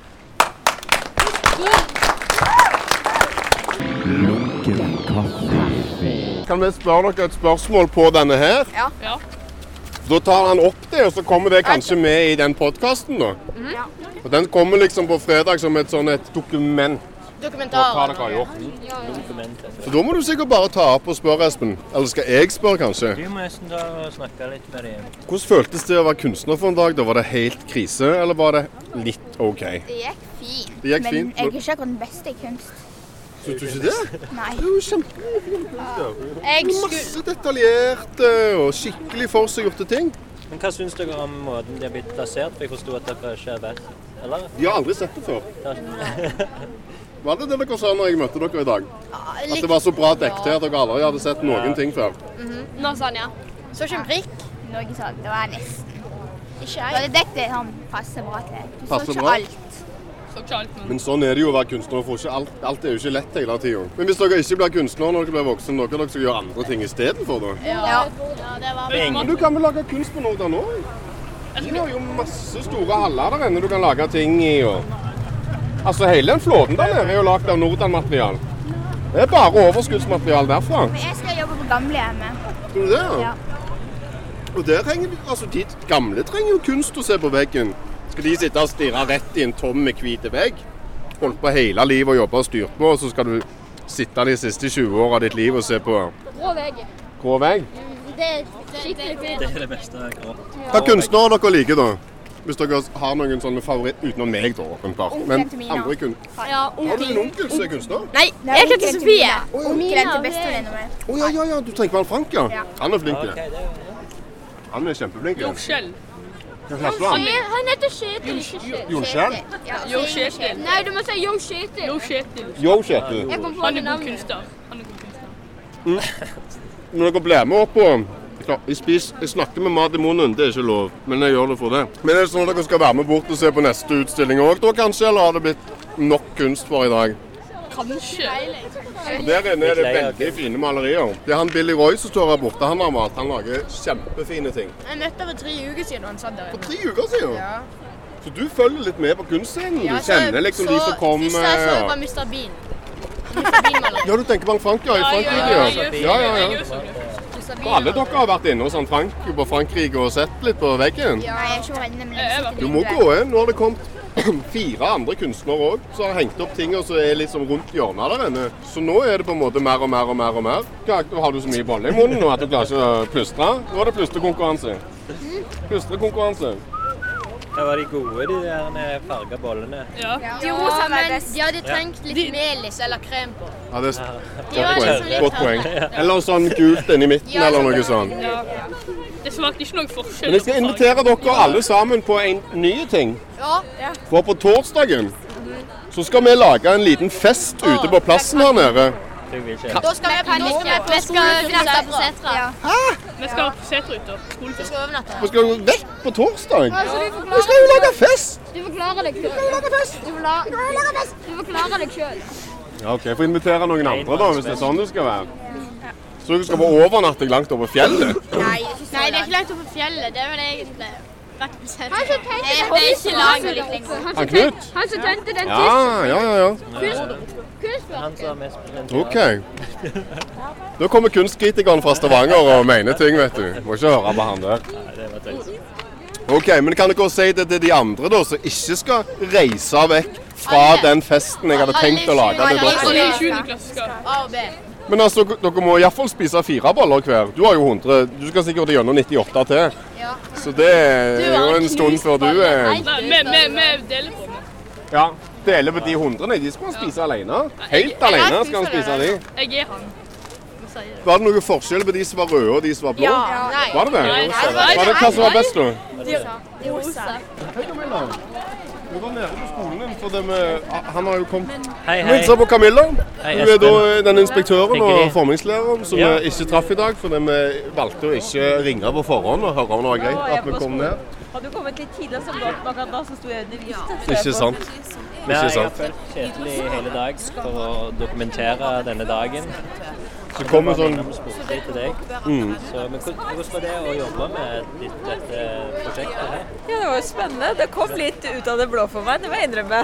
Kan vi spørre dere et spørsmål på denne her? Ja. Ja. Da tar han opp det, og så kommer det kanskje med i den podkasten, da. Ja. Og Den kommer liksom på fredag som et sånn et dokument Dokumentar. hva dere har gjort. Så da må du sikkert bare ta opp og spørre, Espen. Eller skal jeg spørre, kanskje? Du må nesten ta og snakke litt med dem. Hvordan føltes det å være kunstner for en dag? da? Var det helt krise, eller var det litt OK? Det gikk fint. Det gikk men fint, jeg er ikke akkurat den beste i kunst. Syns du ikke det? Nei. Det er jo kjempefint. Masse detaljerte og skikkelig forseggjorte ting. Men hva syns dere om måten de har blitt plassert? For jeg forsto at dere ikke har vært Eller? De har aldri sett det før. Var det det dere sa når jeg møtte dere i dag? At det var så bra dekket her at dere aldri hadde sett noen ting før? Nå sånn, ja. Så ikke en prikk. Noe sånt. Det var nesten. Ikke jeg. Det dekket det sånn passe bra til. Du så ikke alt. Så men Men sånn er det jo å være kunstner. For ikke alt, alt er jo ikke lett hele tida. Men hvis dere ikke blir kunstnere når dere blir voksen, dere dere skal gjøre andre ting istedenfor, da? Ja. ja, det var Men du kan vel lage kunst på Nordland òg? De har jo masse store haller der inne du kan lage ting i. og... Altså Hele den flåten der nede er jo lagd av Nordan-material. Det er bare overskuddsmaterial derfra. Men jeg skal jobbe på gamlehjemmet. Tror du det? Ja. Og der trenger vi, altså De gamle trenger jo kunst å se på veggen. Skal de sitte og stirre rett i en tom, hvit vegg? Holdt på hele livet og jobba og styrt på, og så skal du sitte de siste 20 åra av ditt liv og se på Grå vegg. grå vegg? Det er skikkelig fint. Det er det beste grå. Hva kunstnere dere liker, da? Hvis dere har noen sånne favoritt utenom meg, da, åpenbart. Men andre kun... Ja, Har du en onkel som er kunstner? Nei, jeg heter Sofie. Onkelen til bestevenninna mi. Å ja, ja, ja, du trenger ikke være Frank, ja? Han er flink. Det er Han er kjempeflink. ja. Jordskjell. Hva heter han? Han heter Kjetil, ikke Kjetil. Jordskjell? Ja, Jo Kjetil. Nei, du må si Jo Kjetil. Jo Kjetil. Yo, Kjetil. Jeg kom på Han er god kunstner. Han er god kunstner. Når dere blir med opp og jeg, jeg snakker med mat i munnen, det er ikke lov, men jeg gjør det for det. Men er det sånn at dere skal være med bort og se på neste utstilling òg, da kanskje? Eller har det blitt nok kunst for i dag? Kanskje. Og Der inne er det veldig fine malerier. Det er han Billy Roy som står her borte. Han har malt. Han lager kjempefine ting. Jeg møtte ham for tre uker siden, han satt der For tre uker siden? Ja. Så du følger litt med på kunstscenen? Ja, Du kjenner liksom de som kommer? Først jeg så jeg var Mr. Bean. Mr. Bean-maler. Ja, du tenker på Frank, ja. I Frankrike, ja. Ja, ja, ja. Og alle dere har vært inne hos Frank på Frankrike og sett litt på veggen? Nei, jeg er ikke jeg sitter Du må gå inn. Nå har det kommet [CLEARS THROAT] fire andre kunstnere òg som har hengt opp ting og som er liksom rundt hjørnet der inne. Så nå er det på en måte mer og mer og mer. og mer. Har du så mye bolle i munnen nå at du klarer ikke å plystre? Nå er det plystrekonkurranse. Plystrekonkurranse. Hva var de gode, de der farga bollene? Ja. De rosa men de hadde trengt litt melis eller krem på. Ja, det er godt poeng. liksom Godt poeng. Eller sånn gult inni midten eller noe sånn. sånt. Ja. Det smakte ikke noe forskjell. Men jeg skal invitere dere alle sammen på en ny ting. Ja. ja. For på torsdagen så skal vi lage en liten fest ute på plassen her nede. Du vil ikke. Da skal vi på Vi skal overnatte på Setra. Vi skal på seterruta. Vi skal overnatte. Vi skal jo vekk på torsdag. Du får Vi skal jo lage fest! Du forklarer deg selv. Du forklarer fest. Deg. Ja, ok, Jeg får invitere noen andre, da, hvis det er sånn det skal være. Så du skal på overnatting langt over fjellet? Nei, det er ikke langt oppe på fjellet. Det er vel egentlig som tente Det den Knut? Han som tente den Ja, ja, ja. ja. Mest Ok. Da kommer kunstkritikeren fra Stavanger og mener ting, vet du. Må ikke høre på han der. Ok, men kan dere si det til de andre da, som ikke skal reise vekk fra den festen jeg hadde tenkt å lage til dere? I 7. klasse skal. A. Men altså, dere må iallfall spise fire boller hver. Du har jo 100. Du skal sikkert gjennom 98 til. Ja. Så det er jo en stund før du er vi, deler på det. Ja. Deler på de 100. De skal han spise alene. Helt alene skal han spise de. Jeg er han. Var det noe forskjell på de som var røde og de som var blå? Ja. Nei. Var det det? Nei, nei, Var det hva som var best, da? De rosa. Du var nede på skolen din, for det med, han har jo kommet Hei, hei. hilser på Camilla. Hei, Hun er da Espen. den inspektøren og formingslæreren som Ja. vi ikke traff i dag, For vi valgte å ikke ringe på forhånd og høre om det var greit at vi kom ned. Hadde du kommet litt tidligere, så godt nok at da så sto jeg under viste. Ikke sant? Men jeg har fulgt Kjetil i hele dag for å dokumentere denne dagen. Så kommer sånn til deg. Mm. Så, men hvordan var det å jobbe med ditt, dette prosjektet her? Ja, det var jo spennende. Det kom litt ut av det blå for meg, det må jeg innrømme.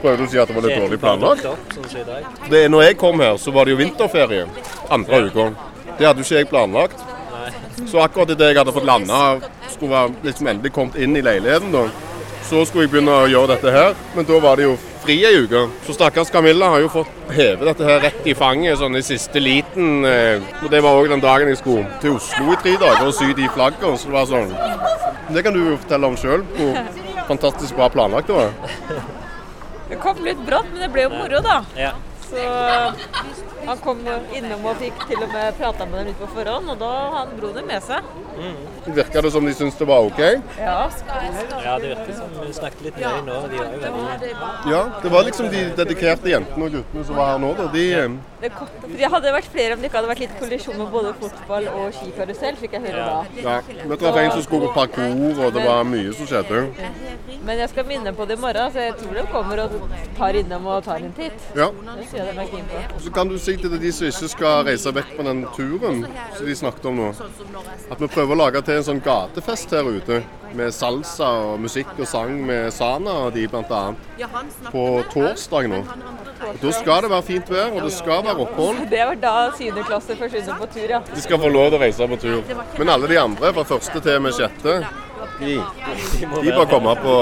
Prøvde å si at det var litt dårlig planlagt. Sånn. Det, når jeg kom her, så var det jo vinterferie. Andre uka. Det hadde jo ikke jeg planlagt. Så akkurat idet jeg hadde fått landa, skulle være liksom endelig kommet inn i leiligheten, da, så skulle jeg begynne å gjøre dette her. Men da var det jo fri ei uke. Så stakkars Camilla har jo fått heve dette her rett i fanget sånn i siste liten. Eh, og det var òg den dagen jeg skulle til Oslo i tre dager og sy de flaggene. Så det var sånn Det kan du jo fortelle om sjøl, hvor fantastisk bra planlagt det var. Det kom litt brått, men det ble jo moro, da. Ja. Så han kom innom og fikk til og med prata med dem litt på forhånd, og da hadde han broren med seg. Virka det som de syntes det var OK? Ja. Ja, det virker som vi snakket litt med dem nå. De var jo veldig Ja, det var liksom de dedikerte jentene og guttene som var her nå, da. De eh, Det, kom, det hadde vært flere om det ikke hadde vært litt kollisjon med både fotball og skikarusell, fikk jeg høre da. Ja, vi traff en som skulle på parkour, og det var mye som skjedde. Men jeg skal minne på det i morgen, så jeg tror de kommer og tar innom og tar en titt. Ja. Det sier jeg de er keen på. Så kan du si til de som ikke skal reise vekk på den turen som de snakket om nå, at vi prøver å lage til en sånn gatefest her ute. Med salsa og musikk og sang med Sana og de annet. På torsdag nå. Og Da skal det være fint vær, og det skal være opphold. [LAUGHS] Det var da syvendeklasse klasse forsvinner på tur, ja. De skal få lov til å reise på tur. Men alle de andre, fra første til med sjette, de, de bør komme på,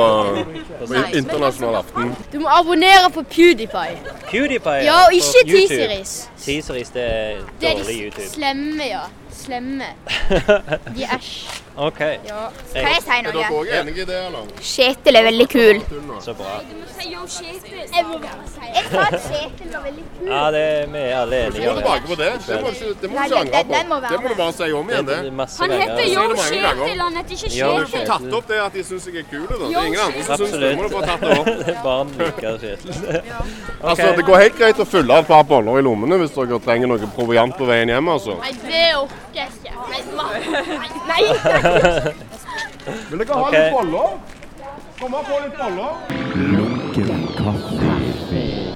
på internasjonal aften. Du må abonnere på PewDiePie. PewDiePie Ja, og ikke teaseris. T-Series. T-Series, det er Det er de slemme, ja. Slemme. De er æsj. [LAUGHS] OK. Ja. Kan jeg si noe? Er dere òg enige i det, eller? Kjetil er veldig kul. Så bra. Jeg må bare si Jeg sa at Kjetil var veldig kul. Ja, det er vi er alle enige gå tilbake på det. Det må, du ikke- det må du Nei, ikke den- angre på. den må være Det må du bare si om igjen, det. Det er masse Han heter Yo det mange ganger. Kjetil, han heter ikke kjetil. Du har Kjetil. ikke tatt opp det at de syns jeg er kul, da. Det er ingen andre som syns det. Må du bare tatt det opp. Barn liker Kjetil. [LAUGHS] Altså, Det går helt greit å fylle et par boller i lommene hvis dere trenger noe proviant på veien hjem, altså. Nei, det orker jeg ikke. Nei, ma- nei. [LAUGHS] nei. Vil dere ha litt boller? Kom og få litt boller. Lunken kaffe.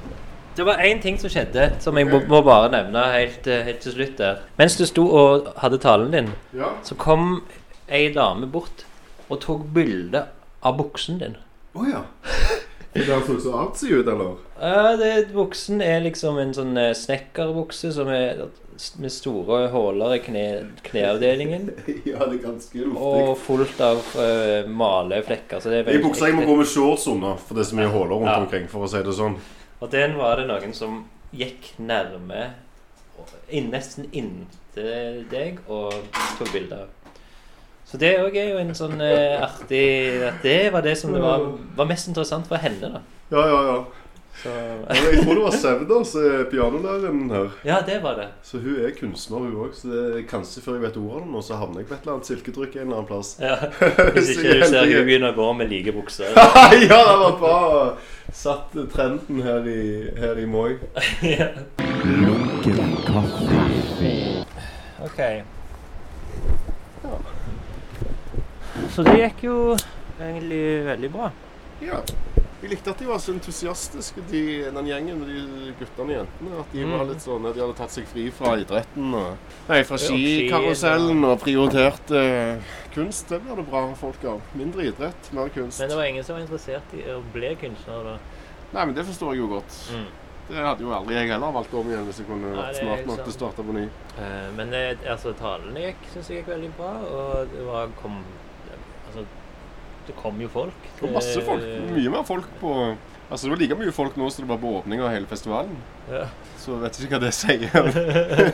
Det var én ting som skjedde, som jeg må, må bare nevne helt, eh, helt til slutt der. Mens du sto og hadde talen din, Ja. så kom ei dame bort og tok bilde av buksen din. Oh, ja. [LAUGHS] Det der så så artsy ut, eller? Ja, det, buksen er liksom en sånn eh, snekkerbukse som er med store huller i kne, kneavdelingen. [LAUGHS] Ja, det er ganske luftig. Og fullt av uh, maleflekker. Så det er I veldig buksa jeg må gå med shorts under, for det er så mye huller rundt Ja. omkring, for å si det sånn. Og den var det noen som gikk nærme, nesten inntil deg, og tok bilde av. Så det òg er jo en sånn eh, artig at Det var det som det var, var mest interessant for henne, da. Ja, ja, ja. Så, Men Jeg tror det var Sevda som er pianolæreren her. Ja, det var det. Så hun er kunstner, hun òg. Så det er kanskje før jeg vet ordet av det nå, så havner jeg på et eller annet silketrykk en eller annen plass. Ja. [LAUGHS] Hvis ikke du ser hun begynner å gå med like bukser. [LAUGHS] ja, det var bra. Satt trenden her i, her i Moi. [LAUGHS] ja. OK. Så det gikk jo egentlig veldig bra. Ja. Jeg likte at de var så entusiastiske, de, den gjengen med de guttene og jentene. At de Mm. var litt sånn, at de hadde tatt seg fri fra idretten. Og, nei, fra skikarusellen og prioriterte eh, kunst. Det blir det bra folk av. Mindre idrett, mer kunst. Men det var ingen som var interessert i å bli kunstner da. Nei, men det forstår jeg jo godt. Mm. Det hadde jo aldri jeg heller valgt om igjen hvis jeg kunne vært smart nok til å starte på ny. Eh, men altså, talene gikk, synes jeg gikk veldig bra, og det var kom det kom jo folk. Det var masse folk. Eh, Mye mer folk på Altså, det var like mye folk nå som det var på åpninga av hele festivalen. Ja. Så vet ikke hva det sier.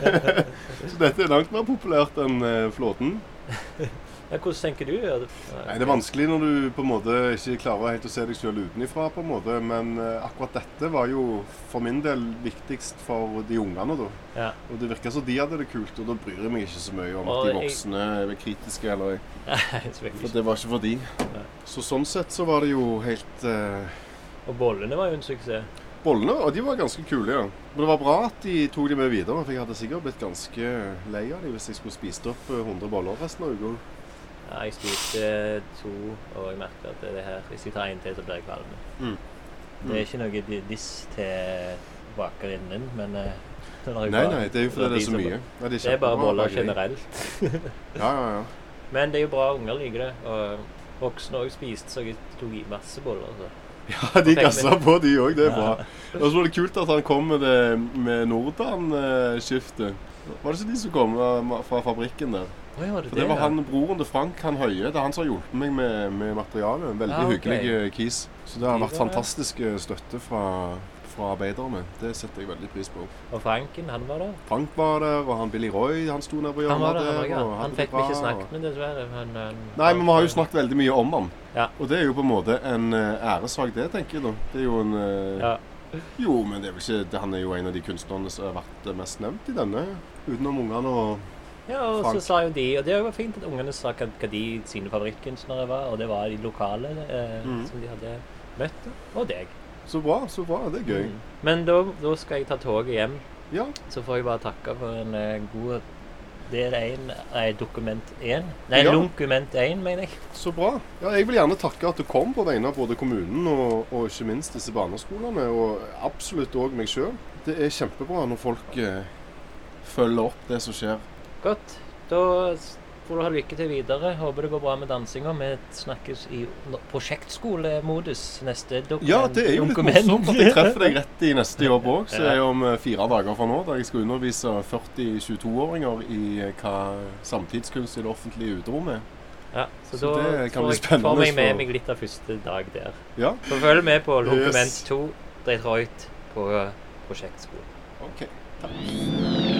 [LAUGHS] så dette er langt mer populært enn eh, Flåten. Ja, hvordan tenker du? Ja, det- Nei, Det er vanskelig når du på en måte ikke klarer helt å se deg selv utenifra, på en måte. Men eh, akkurat dette var jo for min del viktigst for de ungene, da. Ja. Og det virka som de hadde det kult, og da bryr jeg meg ikke så mye om Og at de jeg- voksne er kritiske eller Nei, [LAUGHS] selvfølgelig For det var ikke for de. Så sånn sett så var det jo helt uh... Og bollene var jo en suksess. Bollene og de var ganske kule, ja. Men det var bra at de tok de med videre, for jeg hadde sikkert blitt ganske lei av dem hvis jeg skulle spist opp eh, 100 boller resten av uka. Ja, jeg spiste to, og jeg merker at det her, hvis jeg tar en til, så blir jeg kvalm. Mm. Det er ikke noe diss til bakerinnen, men eh, [LAUGHS] det er Nei, nei, det er jo fordi de det er så mye. Ja, det er det er bare boller generelt. [LAUGHS] Ja, ja, ja. Men det er jo bra unger liker det. Og voksne òg spiste, så jeg tok i masse boller. Så. [LAUGHS] Ja, de gassa på, de òg. Det er bra. Og så var det kult at han kom med det med Nordan-skiftet. Var det ikke de som kom eh, fra fabrikken der? Å ja, det For det, var han, broren til Frank, han Høie. Det er han som har hjulpet meg med, med materialet. Veldig Ah, okay. hyggelig eh, kis. Så det har vært fantastisk eh, støtte fra, fra arbeiderne. Det setter jeg veldig pris på. Og Franken, han var der. Frank var der, og han Billy Roy han sto nede på hjørnet Han var der, han, der. også, ja. han fikk vi ikke snakket med, dessverre. Han, han, Nei, men vi har jo snakket veldig mye om han. Ja. Og det er jo på en måte en eh, æresak, det, tenker jeg da. Det er jo en eh, Ja. Jo, men det er vel ikke Han er jo en av de kunstnerne som har vært mest nevnt i denne, utenom ungene og Ja, og Frank. så sa jo de Og det var fint at ungene sa hva, hva de sine favorittkunstnere var, og det var de lokale eh, mm. som de hadde møtt. Og deg. Så bra, så bra. Det er gøy. Mm. Men da, da skal jeg ta toget hjem. Ja. Så får jeg bare takke for en eh, god del én Nei, dokument 1. Nei, Ja. lunkument 1, mener jeg. Så bra. Ja, jeg vil gjerne takke at du kom på vegne av både kommunen og, og ikke minst disse barneskolene, og absolutt òg meg sjøl. Det er kjempebra når folk eh, følger opp det som skjer. Godt. Da får du ha lykke til videre. Håper det går bra med dansinga. Vi snakkes i prosjektskolemodus neste dokument. Ja, det er jo litt morsomt at jeg treffer deg rett i neste jobb [LAUGHS] òg, Så er er om eh, fire dager fra nå. Der jeg skal undervise 40 22-åringer i eh, hva samtidskunst i det offentlige uterom er. Ja, så, Så da det får jeg- får meg med meg litt av første dag der. Ja. Så følg med på Yes. Dokument 2 Detroit på prosjektskolen. OK. Takk.